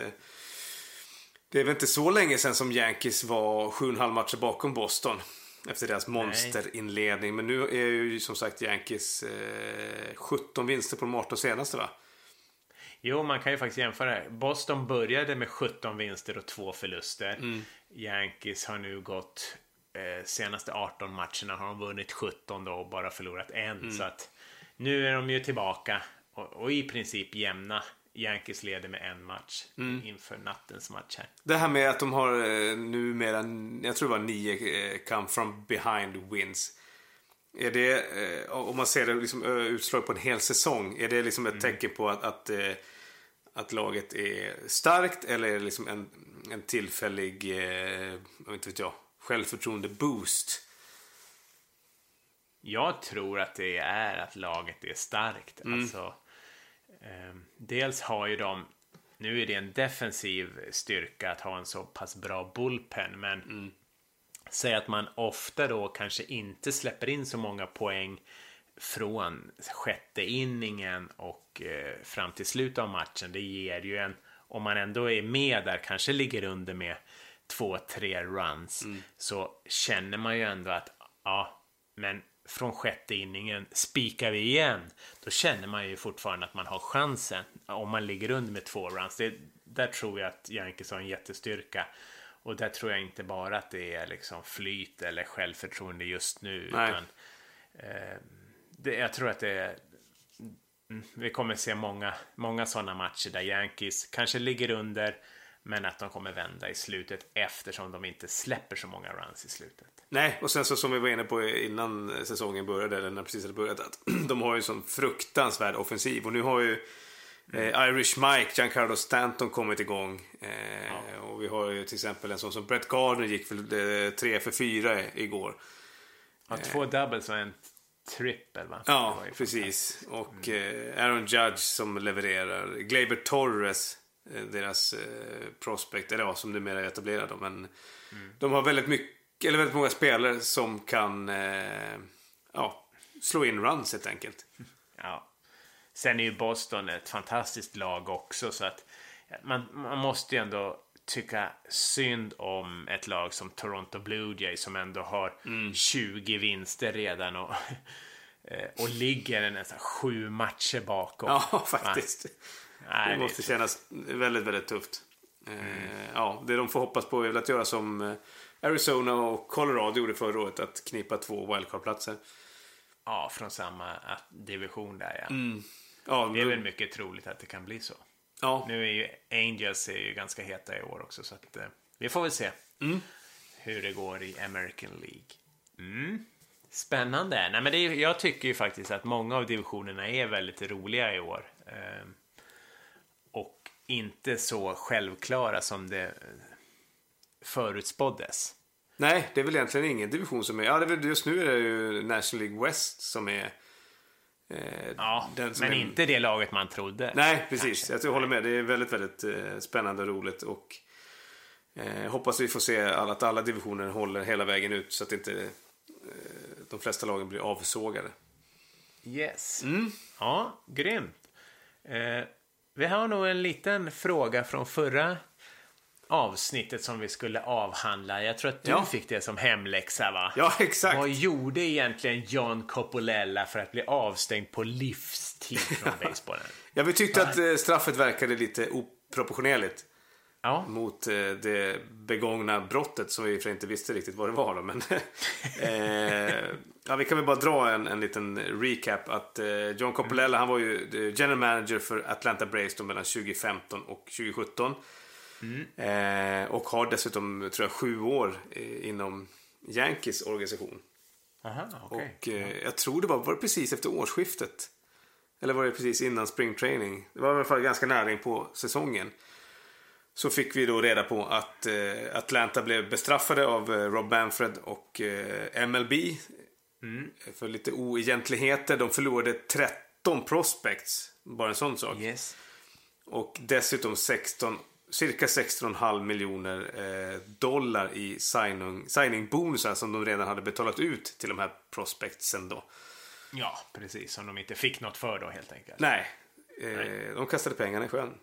det är väl inte så länge sedan som Yankees var 7,5 matcher bakom Boston. Efter deras monsterinledning. Men nu är ju som sagt Yankees eh, 17 vinster på de 18 senaste va? Jo, man kan ju faktiskt jämföra. Boston började med 17 vinster och två förluster. Mm. Yankees har nu gått eh, senaste 18 matcherna har de vunnit 17 då och bara förlorat en. Mm. Så att nu är de ju tillbaka och, och i princip jämna. Yankees leder med en match mm. inför nattens match här. Det här med att de har eh, numera, jag tror det var nio eh, come from behind wins. Är det, eh, om man ser det liksom, utslag på en hel säsong, är det liksom ett mm. tecken på att, att, att, laget är starkt eller är det liksom en, en tillfällig, jag inte vet jag, självförtroende boost? Jag tror att det är att laget är starkt. Mm. Alltså, Ehm, dels har ju de, nu är det en defensiv styrka att ha en så pass bra bullpen, men mm. säg att man ofta då kanske inte släpper in så många poäng från sjätte inningen och eh, fram till slutet av matchen. Det ger ju en, om man ändå är med där, kanske ligger under med två, tre runs, mm. så känner man ju ändå att ja, men från sjätte inningen spikar vi igen, då känner man ju fortfarande att man har chansen om man ligger under med två runs. Det, där tror jag att Yankees har en jättestyrka. Och där tror jag inte bara att det är liksom flyt eller självförtroende just nu. Utan, eh, det, jag tror att det är mm, vi kommer se många, många sådana matcher där Yankees kanske ligger under men att de kommer vända i slutet eftersom de inte släpper så många runs i slutet. Nej, och sen så som vi var inne på innan säsongen började, eller när precis hade börjat, att de har ju sån fruktansvärd offensiv. Och nu har ju eh, Irish Mike, Giancarlo Stanton kommit igång. Eh, ja. Och vi har ju till exempel en sån som Brett Gardner gick för eh, 3 för 4 igår. Ja, två doubles och en trippel va? Ja, precis. Och mm. eh, Aaron Judge som levererar. Gleyber Torres Eh, deras eh, prospect, eller ja, som numera är etablerade. Men mm. de har väldigt mycket, eller väldigt många spelare som kan eh, ja, slå in runs helt enkelt. Ja. Sen är ju Boston ett fantastiskt lag också så att man, man måste ju ändå tycka synd om ett lag som Toronto Blue Jays som ändå har Mm. 20 vinster redan och, eh, och ligger nästan sju matcher bakom. Ja, faktiskt. Nej, Det det måste är- kännas väldigt, väldigt tufft. Eh, Ja, det de får hoppas på är väl att göra som eh, Arizona och Colorado gjorde förra året. Att knipa två wildcard-platser. Ja, från samma att- division där ja. Ja, Det är väl mycket troligt att det kan bli så. ja, Nu är ju Angels är ju ganska heta i år också så att eh, vi får väl se hur det går i American League. Mm. Spännande. Nej, men det är, jag tycker ju faktiskt att många av divisionerna är väldigt roliga i år. Och inte så självklara som det eh, förutspåddes. Nej, det är väl egentligen ingen division som är... Ja, det är väl, just nu är det ju National League West som är... Eh, Ja, som men är, inte det laget man trodde. Nej, precis. Jag tror- håller med. Det är väldigt, väldigt eh, spännande och roligt. Och eh, hoppas vi får se att alla divisioner håller hela vägen ut så att inte eh, de flesta lagen blir avsågade. Yes. Mm. Ja, grymt. Vi har nog en liten fråga från förra avsnittet som vi skulle avhandla. Jag tror att du Ja. fick det som hemläxa, va? Ja, exakt. Vad gjorde egentligen John Copolella för att bli avstängd på livstid från basebollen? Ja, vi tyckte att eh, straffet verkade lite oproportionerligt Ja, mot eh, det begångna brottet som vi för inte visste riktigt vad det var. Då, men eh, ja, vi kan väl bara dra en, en liten recap. Att eh, John Copolella han var ju general manager för Atlanta Braves mellan 2015 och 2017. Eh, och har dessutom, tror jag, sju år inom Yankees organisation. Aha, okej. Och eh, jag tror det var, var det precis efter årsskiftet. Eller var det precis innan spring training? Det var i alla fall ganska nära in på säsongen. Så fick vi då reda på att eh, Atlanta blev bestraffade av eh, Rob Manfred och eh, MLB. För lite oegentligheter. De förlorade 13 prospects. Bara en sån sak. Yes. Och dessutom 16, cirka 16,5 miljoner dollar i signing, signing-bonusar som de redan hade betalat ut till de här prospectsen då. Ja, precis. Som de inte fick något för då, helt enkelt. Nej, eh, de kastade pengarna i sjön.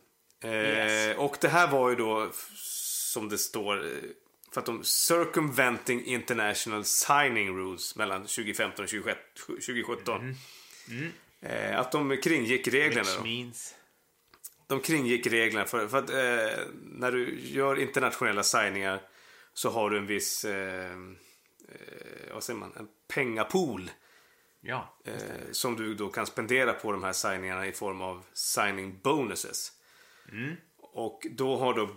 Eh, Yes. Och det här var ju då, som det står, eh, för att de circumventing international signing rules mellan 2015 och 2016 2017. Eh, att de kringgick reglerna. Which Då. means... De kringgick reglerna för, för att eh, när du gör internationella signingar så har du en viss, eh, eh, vad säger man, en pengapool. Ja, Eh, som du då kan spendera på de här signingarna i form av signing bonuses. Och då har då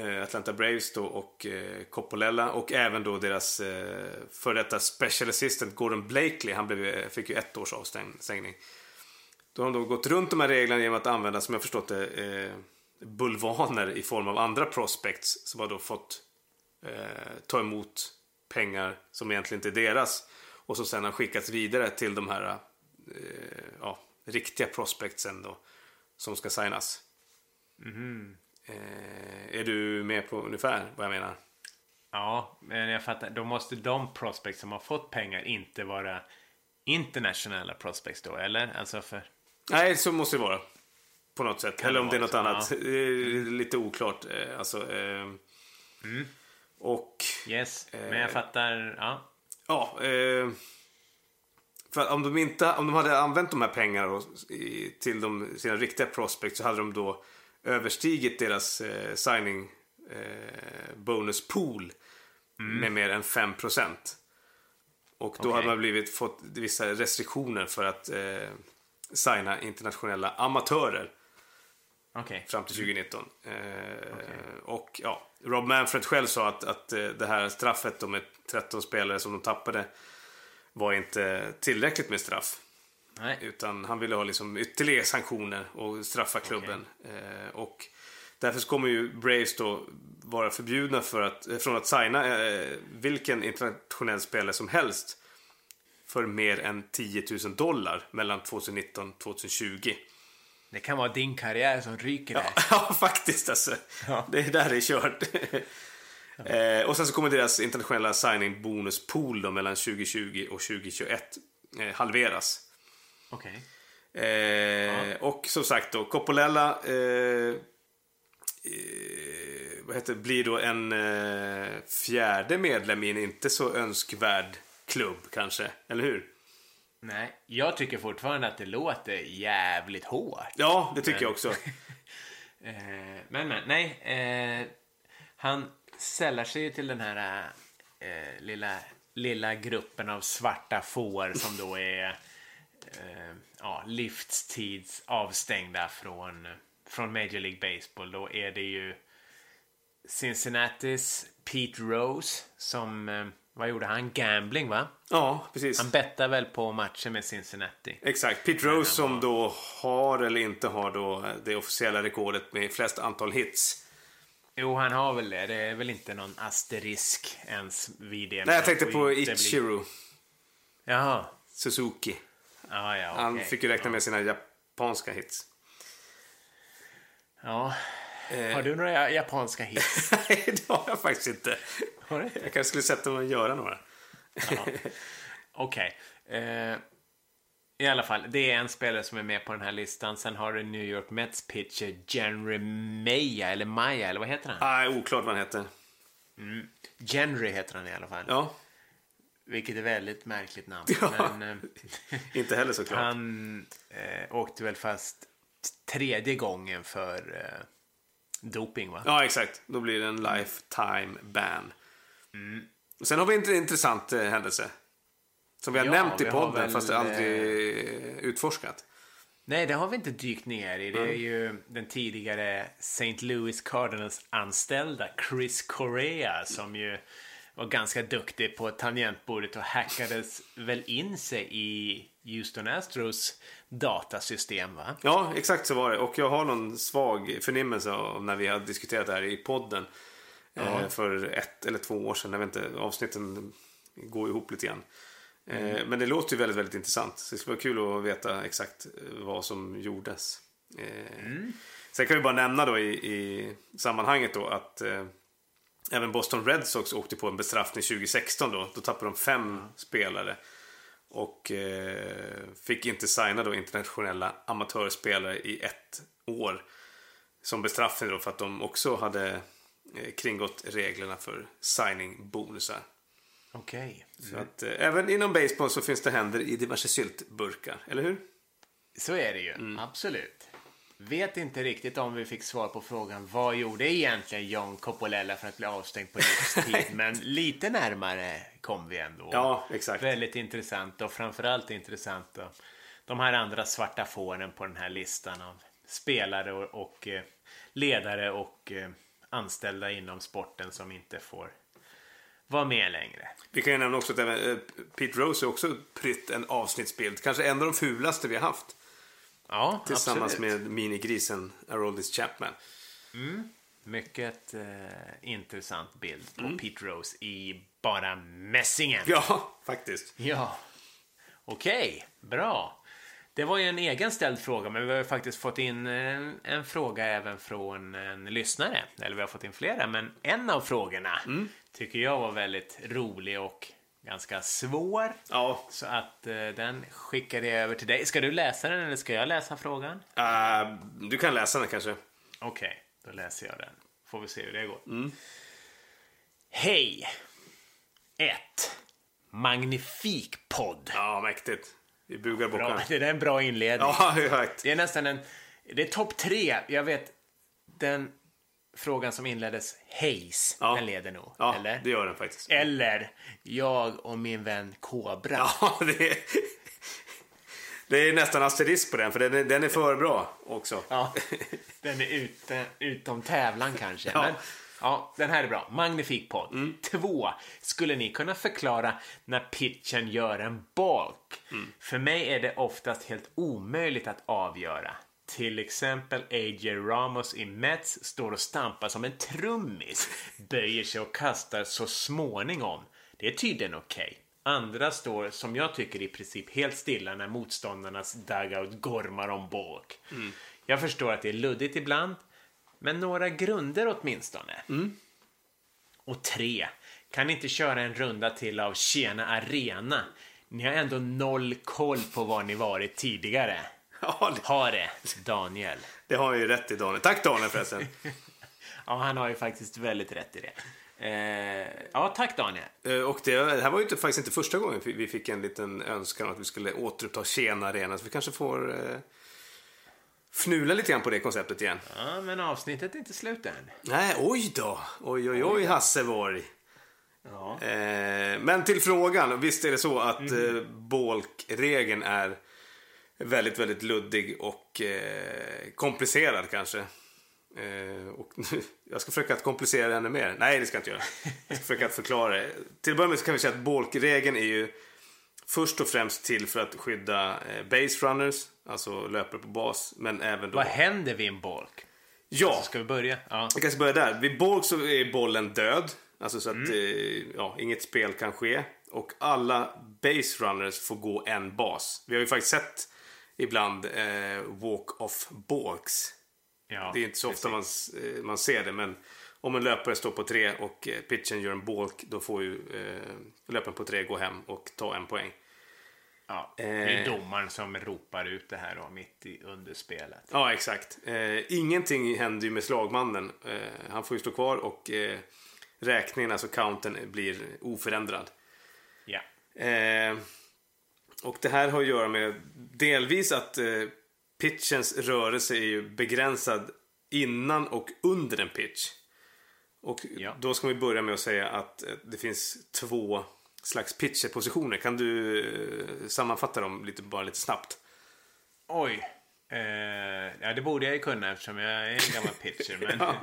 eh, Atlanta Braves då och eh, Coppolella och även då deras eh, före detta special assistant Gordon Blakely, han blev, fick ju ett års avstängning. Då har de då gått runt de här reglerna genom att använda, som jag förstått det, bulvaner i form av andra prospects som har då fått ta emot pengar som egentligen inte är deras och som sen har skickats vidare till de här ja, riktiga prospectsen då som ska signas. Eh, är du med på ungefär vad jag menar? Ja, men jag fattar. Då måste de prospects som har fått pengar inte vara internationella prospects då, eller? Alltså för... Nej, så måste det vara. På något sätt. Eller om det är något annat. så, Det är lite oklart. eh, Alltså, eh, Och Yes, men jag fattar. Ja. ja, eh, för om de inte om de hade använt de här pengarna då, till de, sina riktiga prospects så hade de då överstigit deras eh, signing eh, bonus pool med mer än 5% Och då Okej. hade man blivit fått vissa restriktioner för att eh, signa internationella amatörer Okej. fram till 2019. Eh, Och ja, Rob Manfred själv sa att, att eh, det här straffet med 13 spelare som de tappade var inte tillräckligt med straff. Nej. Utan han ville ha liksom ytterligare sanktioner och straffa klubben. Eh, och därför kommer ju Braves då vara förbjudna för att, eh, från att signa eh, vilken internationell spelare som helst för mer än 10 000 dollar mellan 2019 och 2020. Det kan vara din karriär som ryker där. Ja, faktiskt alltså. Ja. Det är där det är kört. eh, och sen så kommer deras internationella signing bonus pool då mellan 2020 och 2021 eh, halveras. Okej. Eh, Och som sagt då, Coppolella eh, eh, vad heter, blir då en eh, fjärde medlem i en inte så önskvärd klubb kanske, eller hur? Nej, jag tycker fortfarande att det låter jävligt hårt. Ja, det tycker jag också. Eh, men, men, nej. Eh, han sällar sig ju till den här lilla, lilla gruppen av svarta får som då är eh, ja, livstids avstängda från, från Major League Baseball. Då är det ju Cincinnatis Pete Rose som, eh, vad gjorde han? Gambling va? Ja, precis. Han bettar väl på matchen med Cincinnati. Exakt. Pete Rose som då har eller inte har då det officiella rekordet med flest antal hits. Jo, han har väl det. Det är väl inte någon asterisk ens vid det. Nej, jag tänkte på inte bli- Ichiro Jaha. Suzuki. Ja, ja, Han okej. fick ju räkna med sina japanska hits. Ja. Eh. Har du några japanska hits? Nej, det har jag faktiskt inte. Har du inte? Jag kanske skulle sätta mig och göra några. Okej. Eh, I alla fall, det är en spelare som är med på den här listan. Sen har du New York Mets pitcher Genry Maya, eller Maya, eller vad heter han? Nej, oklart vad han heter. Genry heter han i alla fall. Ja, Vilket är väldigt märkligt namn. Ja. Men, eh, inte heller såklart. Han eh, åkte väl fast tredje gången för eh, doping, va? Ja, exakt. Då blir det en lifetime ban. Mm. Sen har vi en intressant eh, händelse. Som vi har Ja, nämnt i podden, väl, fast aldrig eh, utforskat. Nej, det har vi inte dykt ner i. Det är ju den tidigare St. Louis Cardinals-anställda Chris Correa som ju var ganska duktig på tangentbordet och hackades väl in sig i Houston Astros datasystem, va? Ja, exakt så var det. Och jag har någon svag förnimmelse av när vi har diskuterat det här i podden. Eh, för ett eller två år sedan. Jag vet inte, avsnitten går ihop lite grann. Eh, men det låter ju väldigt, väldigt intressant. Så det skulle vara kul att veta exakt eh, vad som gjordes. Eh, Sen kan vi bara nämna då i, i sammanhanget då att även Boston Red Sox åkte på en bestraffning 2016 då. Då tappade de fem spelare. Och eh, fick inte signa då internationella amatörspelare i ett år. Som bestraffning då för att de också hade eh, kringgått reglerna för signing-bonusar. Okej. Så att eh, även inom baseball så finns det händer i diverse syltburkar, eller hur? Så är det ju, absolut. Vet inte riktigt om vi fick svar på frågan vad gjorde egentligen John Coppolella för att bli avstängd på livstid. men lite närmare kom vi ändå. Ja, exakt. Väldigt intressant och framförallt intressant då, de här andra svarta fåren på den här listan av spelare och, och eh, ledare och eh, anställda inom sporten som inte får vara med längre. Vi kan ju nämna också att även, eh, Pete Rose har också prytt en avsnittsbild. Kanske en av de fulaste vi har haft. Ja, Tillsammans absolut. med minigrisen Aroldis Chapman. Mycket eh, intressant bild på Pete Rose i bara mässingen. Ja, faktiskt. Ja. Okej, bra. Det var ju en egen ställd fråga, men vi har ju faktiskt fått in en, en fråga även från en lyssnare. Eller vi har fått in flera, men en av frågorna tycker jag var väldigt rolig och ganska svår. Ja, Så att eh, den skickar jag över till dig. Ska du läsa den eller ska jag läsa frågan? eh, du kan läsa den kanske. Okej, då läser jag den. Får vi se hur det går. Hej! 1. Magnifik podd. Ja, mäktigt. Vi bugar bockarna. Det är en bra inledning. Ja, exakt. Det är nästan en... Det är topp tre. Jag vet, den frågan som inleddes, Hayes, Ja. den leder nog. Ja, eller? det gör den faktiskt. Eller jag och min vän Kobra. Ja, det är, det är nästan asterisk på den, för den är, den är för bra också. Ja, den är ute, utom tävlan kanske. Ja. Men, ja, den här är bra. Magnifik podd. Två. Skulle ni kunna förklara när pitchen gör en balk? För mig är det oftast helt omöjligt att avgöra. Till exempel A.J. Ramos i Mets står och stampar som en trummis, böjer sig och kastar så småningom. Det är tydligen okej. Andra står, som jag tycker, i princip helt stilla när motståndarnas dugout gormar om balk. Jag förstår att det är luddigt ibland, men några grunder åtminstone. Och tre, kan inte köra en runda till av Tjena Arena? Ni har ändå noll koll på var ni varit tidigare. Ja, det, Ha det, Daniel. det har ju rätt i Daniel. Tack Daniel förresten. Ja, han har ju faktiskt väldigt rätt i det. Eh, ja, tack Daniel. Eh, Och det, det här var ju inte, faktiskt inte första gången vi fick en liten önskan att vi skulle återuppta Tjena-arenan. Så vi kanske får eh, fnula lite grann på det konceptet igen. Ja, men avsnittet är inte slut än. Nej, oj då. Oj, oj, oj, Hasseborg. Ja. Eh, men till frågan. Visst är det så att eh, bolkregeln är väldigt, väldigt luddig och eh, komplicerad kanske. Eh, och jag ska försöka att komplicera det ännu mer. Nej, det ska jag inte göra. Jag ska försöka att förklara det. Till att börja med så kan vi säga att bolkregeln är ju först och främst till för att skydda eh, base runners, alltså löpare på bas, men även då... Vad händer vid en bolk? Ja, Ska vi börja? Ja. vi kanske börjar där. Vid bolk så är bollen död. Alltså så att eh, ja, inget spel kan ske. Och alla base runners får gå en bas. Vi har ju faktiskt sett ibland eh, walk off balks. ja Det är inte så ofta man, eh, man ser det, men om en löpare står på tre och eh, pitchen gör en balk, då får ju eh, löparen på tre gå hem och ta en poäng. Ja, det är Eh. domaren som ropar ut det här då, mitt i underspelet. Ja, exakt. Eh, ingenting händer ju med slagmannen. Eh, han får ju stå kvar och eh, räkningen, alltså counten, blir oförändrad. Ja. Och det här har att göra med delvis att eh, pitchens rörelse är ju begränsad innan och under en pitch. Och Ja. då ska vi börja med att säga att eh, det finns två slags pitcherpositioner. Kan du eh, sammanfatta dem lite, bara lite snabbt? Oj. Eh, ja, det borde jag ju kunna eftersom jag är en gammal pitcher. Men Ja.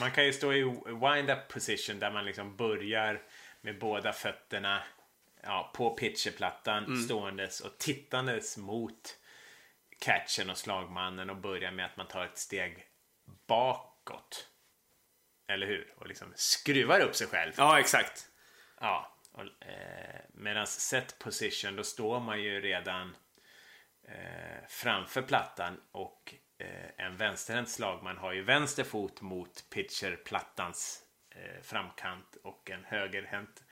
man kan ju stå i wind-up position där man liksom börjar med båda fötterna ja, på pitcherplattan Mm. ståendes och tittandes mot catchen och slagmannen och börjar med att man tar ett steg bakåt. Eller hur? Och liksom skruvar upp sig själv. Ja, exakt. Ja. Och, eh, Medan set position, då står man ju redan eh, framför plattan och eh, en vänsterhänt slagman har ju vänster fot mot pitcherplattans eh, framkant och en högerhänt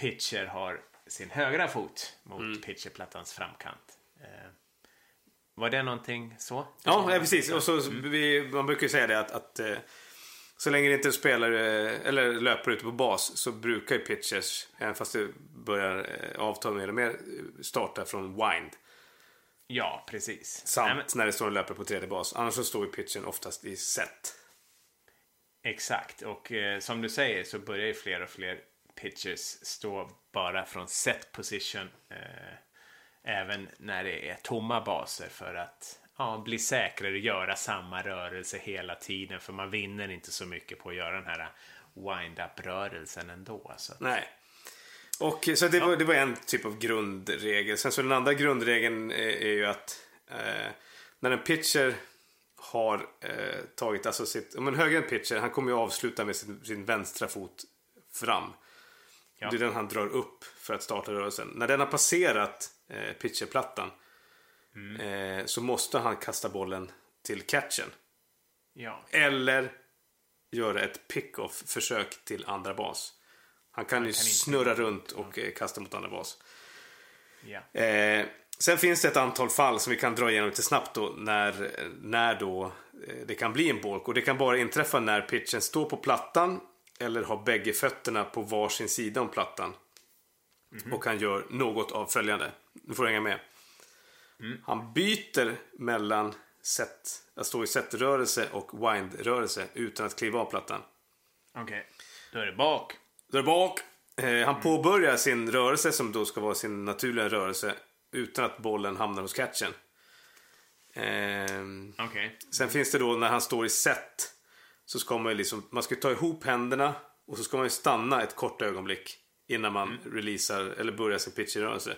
pitcher har sin högra fot mot pitcherplattans framkant. Eh, var det någonting så? Ja, ja precis. Och så, vi, man brukar ju säga det att, att eh, så länge det inte är spelare eller löpare ute på bas så brukar ju pitchers, även fast det börjar eh, avta mer och mer, eh, starta från wind. Ja, precis. Samt Nej, men- när det står en löpare på tredje bas. Annars så står ju pitchen oftast i set. Exakt, och eh, som du säger så börjar ju fler och fler pitchers stå bara från set position. Eh, även när det är tomma baser för att ja, bli säkrare och göra samma rörelse hela tiden. För man vinner inte så mycket på att göra den här wind-up-rörelsen ändå. Så. Nej. Och, så det, var, det var en typ av grundregel. Sen så den andra grundregeln är, är ju att eh, när en pitcher har eh, tagit, alltså sitt, om en högerhänt pitcher, han kommer ju avsluta med sin, sin vänstra fot fram. Ja. Det är den han drar upp för att starta rörelsen. När den har passerat eh, pitcherplattan eh, så måste han kasta bollen till catchen. Ja, Eller göra ett pick-off försök till andra bas. Han kan ju inte- snurra runt och eh, kasta mot andra bas. ja. Eh, sen finns det ett antal fall som vi kan dra igenom lite snabbt då när, när då eh, det kan bli en balk. Och det kan bara inträffa när pitchen står på plattan eller har bägge fötterna på varsin sida om plattan. Och han gör något av följande. Nu får du hänga med. Han byter mellan set, att stå i set-rörelse och wind-rörelse utan att kliva av plattan. Okej, då är det bak. Där bak. Eh, han påbörjar sin rörelse som då ska vara sin naturliga rörelse utan att bollen hamnar hos catchen. Ehm, Okej. sen finns det då när han står i set så ska man ju liksom, man ska ta ihop händerna och så ska man ju stanna ett kort ögonblick innan man releasar eller börjar sin pitchrörelse.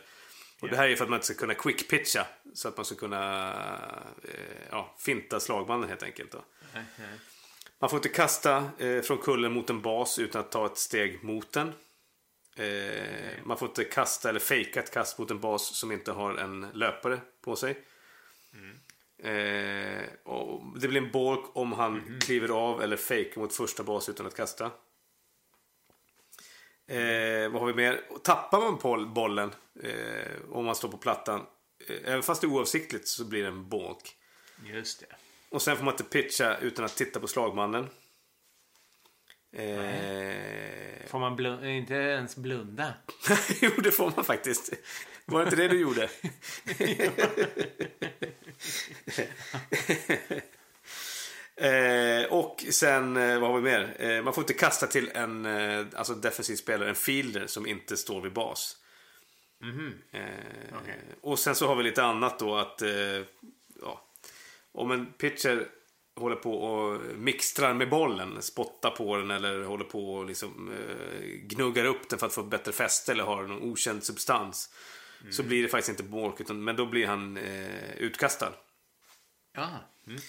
Och det här är för att man inte ska kunna quick pitcha så att man ska kunna eh, ja, finta slagmannen helt enkelt. Då. Man får inte kasta eh, från kullen mot en bas utan att ta ett steg mot den. Eh, Man får inte kasta eller fejka ett kast mot en bas som inte har en löpare på sig. Eh, och det blir en balk om han kliver av eller fejkar mot första bas utan att kasta. Eh, vad har vi mer? Tappar man på bollen eh, om man står på plattan, eh, även fast det är oavsiktligt så blir det en balk. Just det. Och sen får man inte pitcha utan att titta på slagmannen. Eh, Får man blunda, inte ens blunda? jo, det får man faktiskt. Var det inte det du gjorde? eh, och sen, eh, vad har vi mer? Eh, man får inte kasta till en eh, alltså defensiv spelare, en fielder som inte står vid bas. Eh, Okej. Och sen så har vi lite annat då att eh, ja, om en pitcher håller på och mixtrar med bollen, spottar på den eller håller på och liksom eh, gnuggar upp den för att få bättre fäste eller har någon okänd substans. Så blir det faktiskt inte balk, utan, men då blir han eh, utkastad. Ja. Mm.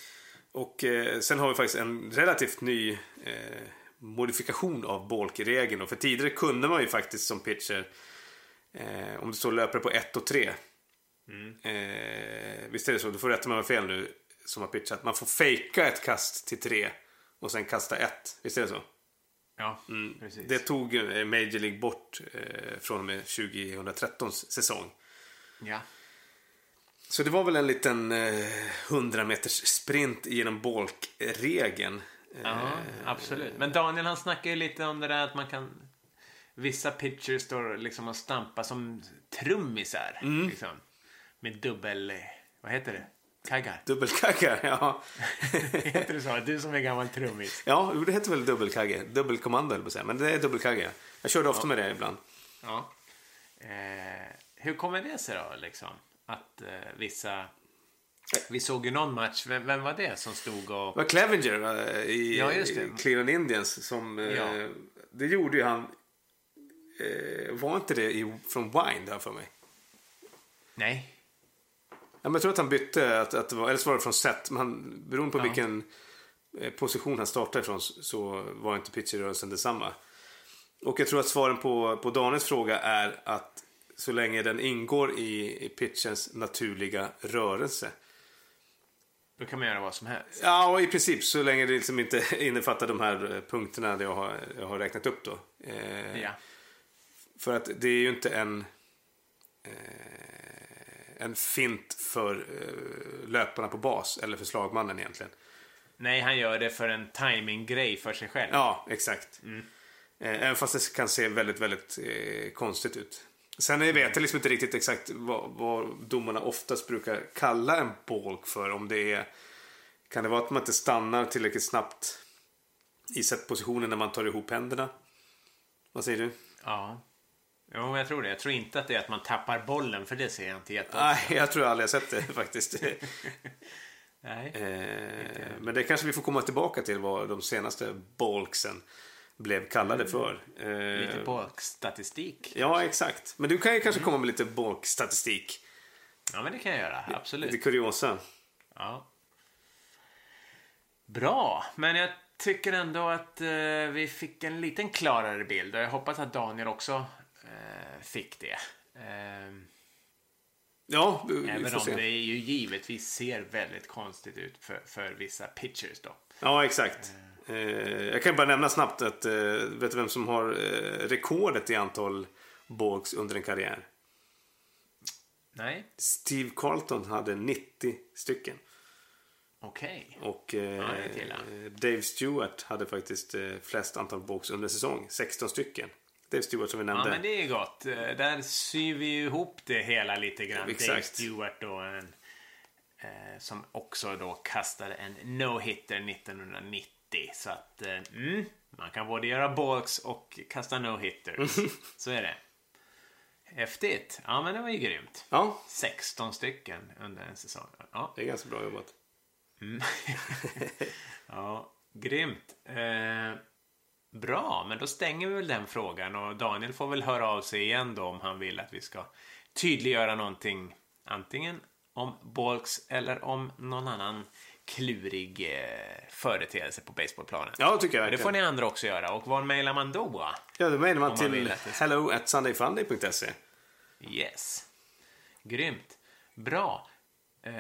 Och eh, sen har vi faktiskt en relativt ny eh, modifikation av balkregeln. Och för tidigare kunde man ju faktiskt som pitcher, eh, om det står löpare på 1 och 3. Eh, visst är det så? Du får rätta mig om jag har fel nu som har pitchat. Man får fejka ett kast till 3 och sen kasta 1. Visst är det så? Ja, precis. Det tog eh, Major League bort eh, från och med 2013 säsong. Ja. Så det var väl en liten eh, 100 meters sprint genom balkregeln. ja, absolut. Men Daniel han snackar ju lite om det där att man kan... Vissa pitchers står liksom och stampar som trummisar. Liksom. Med dubbel... Vad heter det? Kaggar. Dubbelkaggar, ja. heter det så? Du som är gammal trummis. Ja, det heter väl dubbelkagge. Dubbelkommando, höll på. Men det är dubbelkagge. Jag körde ofta med det ibland. Ja. Eh, hur kommer det sig då, liksom? Att eh, vissa... Vi såg ju någon match. Vem, vem var det som stod Det och... var Clevenger va, i, Ja, det. i Cleveland Indians som... Eh, Ja. Det gjorde ju han... Eh, var inte det i, från Wine, där för mig? Nej. Ja, men jag tror att han bytte, att, att det var, eller så var det från set. Men han, beroende på Ja. vilken eh, position han startade ifrån så- var inte pitcherrörelsen detsamma. Och jag tror att svaren på, på Daniels fråga är att så länge den ingår i, i pitchens naturliga rörelse. Då kan man göra vad som helst. Ja, och i princip så länge det liksom inte innefattar de här eh, punkterna jag har, jag har räknat upp då. Eh, Ja. För att det är ju inte en, eh, en fint för eh, löparna på bas eller för slagmannen egentligen. Nej, han gör det för en timing-grej för sig själv. Ja, exakt. Eh, även fast det kan se väldigt, väldigt eh, konstigt ut. Sen vet jag liksom inte riktigt exakt vad, vad domarna oftast brukar kalla en balk för. Om det är... Kan det vara att man inte stannar tillräckligt snabbt i setpositionen när man tar ihop händerna? Vad säger du? Ja. Jo, jag tror det. Jag tror inte att det är att man tappar bollen, för det ser jag inte jätteofta. Nej, jag tror aldrig jag sett det faktiskt. Nej. Eh, men det kanske vi får komma tillbaka till vad de senaste balksen blev kallade för. Eh, Lite på statistik. Ja, exakt. Men du kan ju kanske komma med lite balkstatistik. Ja, men det kan jag göra. Absolut. Lite kuriosa. Ja. Bra, men jag tycker ändå att eh, vi fick en liten klarare bild och jag hoppas att Daniel också fick det. Eh, Ja, vi vi även får om se. det är ju givetvis ser väldigt konstigt ut för, för vissa pitchers då. Ja, exakt. Eh, jag kan bara nämna snabbt att eh, vet du vem som har eh, rekordet i antal balks under en karriär? Nej, Steve Carlton hade 90 stycken. okej. Och eh, Ja. Dave Stewart hade faktiskt eh, flest antal balks under säsong. 16 stycken. Dave Stewart som vi Ja, nämnde. men det är gott. Eh, Där syr vi ju ihop det hela lite grann. Exakt. Dave Stewart då, en, eh, som också då kastade en no-hitter 1990. Så att, eh, mm, man kan både göra balks och kasta no-hitters. Så är det. Häftigt. Ja, men det var ju grymt. Ja, 16 stycken under en säsong. Ja, det är ganska bra jobbat. ja grymt. Eh, bra, men då stänger vi väl den frågan och Daniel får väl höra av sig igen då om han vill att vi ska tydliggöra någonting antingen om Balks eller om någon annan klurig eh, företeelse på baseballplanen. Ja, tycker jag det verkligen. får ni andra också göra. Och vad mailar man då? Ja, då mejlar man man till det hello at sundayfunday.se. Yes. Grymt. Bra. Eh,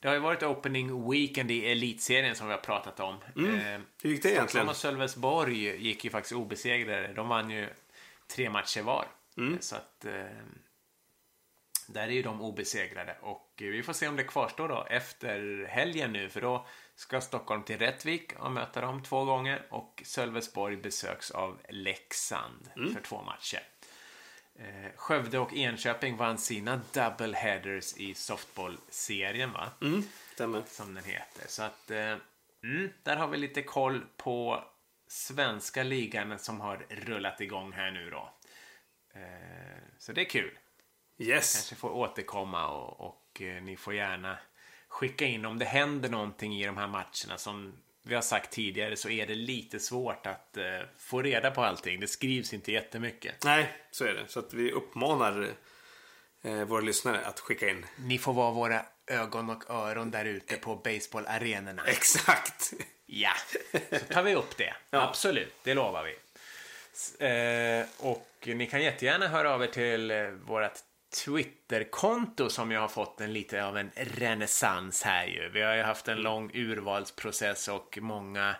det har ju varit opening weekend i elitserien som vi har pratat om. Eh, Hur gick det egentligen? Och Sölvesborg gick ju faktiskt obesegrade. De vann ju tre matcher var. Mm. Så att... Eh, där är ju de obesegrade. Och vi får se om det kvarstår då efter helgen nu. För då ska Stockholm till Rättvik och möta dem två gånger. Och Sölvesborg besöks av Leksand för två matcher. Eh, Skövde och Enköping vann sina double headers i softball-serien va? Stämmer. Som den heter. Så att eh, mm, där har vi lite koll på svenska ligan som har rullat igång här nu då. Eh, så det är kul. Yes. Kanske får återkomma och, och eh, ni får gärna skicka in om det händer någonting i de här matcherna. Som vi har sagt tidigare så är det lite svårt att eh, få reda på allting. Det skrivs inte jättemycket. Nej, så är det. Så att vi uppmanar eh, våra lyssnare att skicka in. Ni får vara våra ögon och öron där ute på baseballarenorna. Exakt. Ja, så tar vi upp det. Ja. Absolut, det lovar vi. Eh, och ni kan jättegärna höra av er till eh, vårt Twitterkonto som ju har fått en lite av en renässans här ju. Vi har ju haft en lång urvalsprocess och många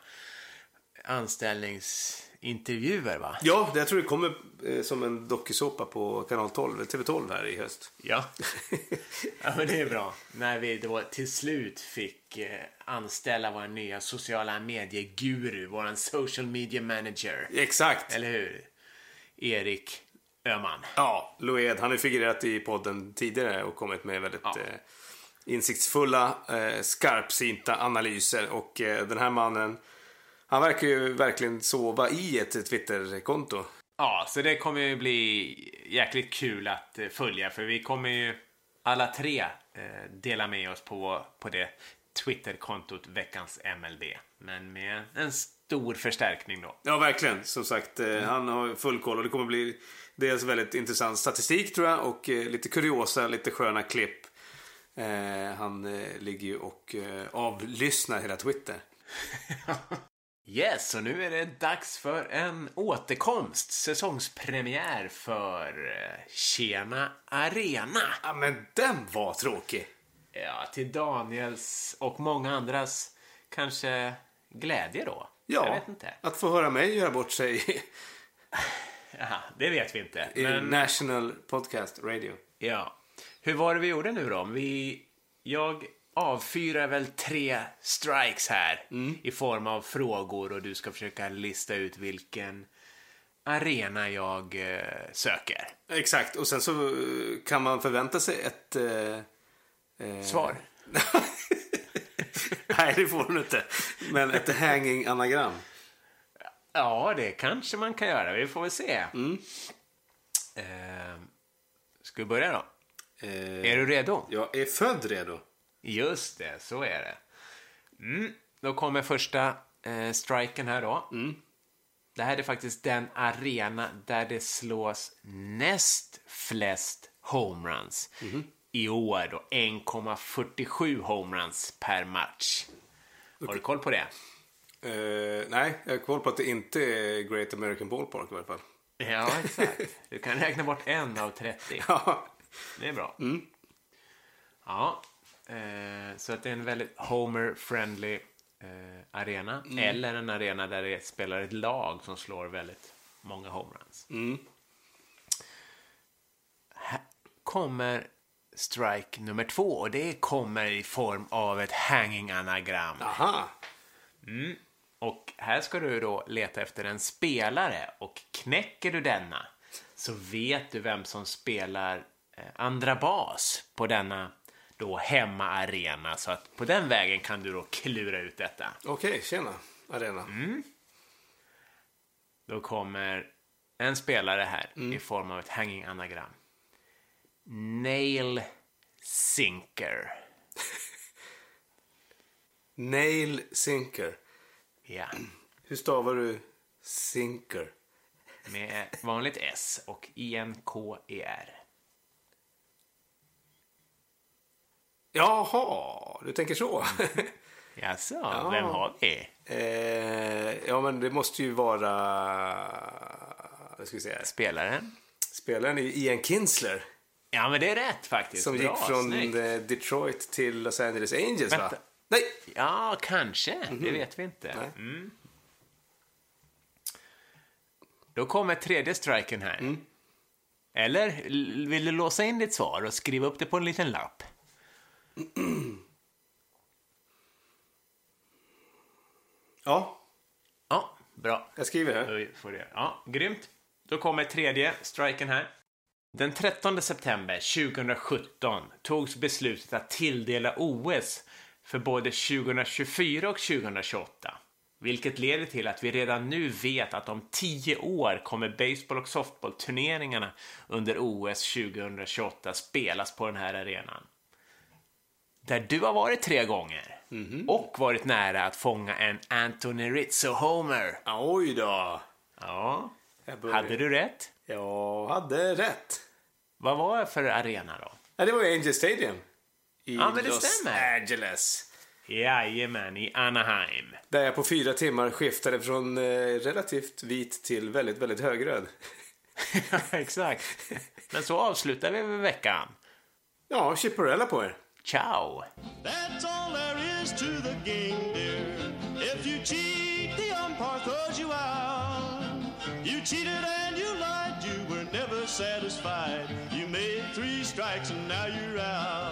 anställningsintervjuer va? Ja, det jag tror det kommer eh, som en dokusåpa på kanal 12, eller TV12 här i höst. Ja. ja, men det är bra. När vi då till slut fick eh, anställa vår nya sociala medieguru, vår social media manager. Exakt. Eller hur? Erik Öhman. Ja, Loed, han har ju figurerat i podden tidigare och kommit med väldigt Ja. eh, insiktsfulla, eh, skarpsynta analyser. Och eh, den här mannen, han verkar ju verkligen sova i ett Twitterkonto. Ja, så det kommer ju bli jäkligt kul att eh, följa för vi kommer ju alla tre eh, dela med oss på, på det Twitterkontot Veckans MLB. Men med en stor förstärkning då. Ja, verkligen. Som sagt, eh, han har full koll och det kommer bli dels väldigt intressant statistik tror jag och eh, lite kuriosa, lite sköna klipp. Eh, han eh, ligger ju och eh, avlyssnar hela Twitter. Yes, och nu är det dags för en återkomst, säsongspremiär för Tjena Arena. Ja, men den var tråkig. Ja, till Daniels och många andras kanske glädje då. Ja, Jag vet inte. att få höra mig göra bort sig i, Jaha, det vet vi inte. Men National Podcast Radio. ja, hur var det vi gjorde nu då? Vi, jag avfyrar väl tre strikes här i form av frågor och du ska försöka lista ut vilken arena jag eh, söker. Exakt, och sen så eh, kan man förvänta sig ett... Eh, eh, Svar? Nej, det får du inte. Men ett hanging anagram. Ja, det kanske man kan göra. Vi får väl se. Eh, ska vi börja då? Eh, Är du redo? Jag är född redo. Just det, så är det. Mm, då kommer första eh, striken här då. Det här är faktiskt den arena där det slås näst flest homeruns. I år då 1,47 homeruns per match. Har du koll på det? Eh, nej, jag har koll på att det inte är Great American Ballpark i alla fall. Ja, exakt. Du kan räkna bort en av 30. Ja, Det är bra. Ja, eh, så att det är en väldigt homer-friendly eh, arena. Eller en arena där det spelar ett lag som slår väldigt många homeruns. Här kommer strike nummer två och det kommer i form av ett hanging anagram. aha. Och här ska du då leta efter en spelare och knäcker du denna så vet du vem som spelar eh, andra bas på denna då hemmaarena. Så att på den vägen kan du då klura ut detta. Okej, tjena. Arena. Då kommer en spelare här i form av ett hanging anagram. Nail Sinker. Nail Sinker. Ja, Hur stavar du Sinker? med vanligt S och I-N-K-E-R. Jaha, du tänker så. Jaså, vem har vi? eh, ja, men det måste ju vara... Vad ska vi säga? Spelaren? Spelaren är ju Ian Kinsler. Ja, men det är rätt faktiskt. Som Bra, gick från snyggt. eh, Detroit till Los Angeles Angels, va? Nej! Ja, kanske. Det vet vi inte. Mm. Då kommer tredje striken här. Eller l- vill du låsa in ditt svar och skriva upp det på en liten lapp? Ja, Ja, bra. jag skriver här. Då får det. Ja, grymt. Då kommer tredje striken här. Den 13 september 2017 togs beslutet att tilldela OS för både 2024 och 2028. Vilket leder till att vi redan nu vet att om tio år kommer baseball och softballturneringarna under OS 2028 spelas på den här arenan. Där du har varit tre gånger. Och varit nära att fånga en Anthony Rizzo-homer. Oj då. Ja, hade du rätt? Jag hade rätt. Vad var det för arena då? Ja, det var ju Angel Stadium. I Ja, men det Los stämmer. Angeles. Jajamän, i Anaheim. Där jag på fyra timmar skiftade från eh, relativt vit till väldigt, väldigt högröd. Exakt. Men så avslutar vi med veckan. Ja, chipporella på er. Ciao! That's all there is to the game, dear. If you cheat, the umpire throws you out. You cheated and you lied, you were never satisfied. You made three strikes and now you're out.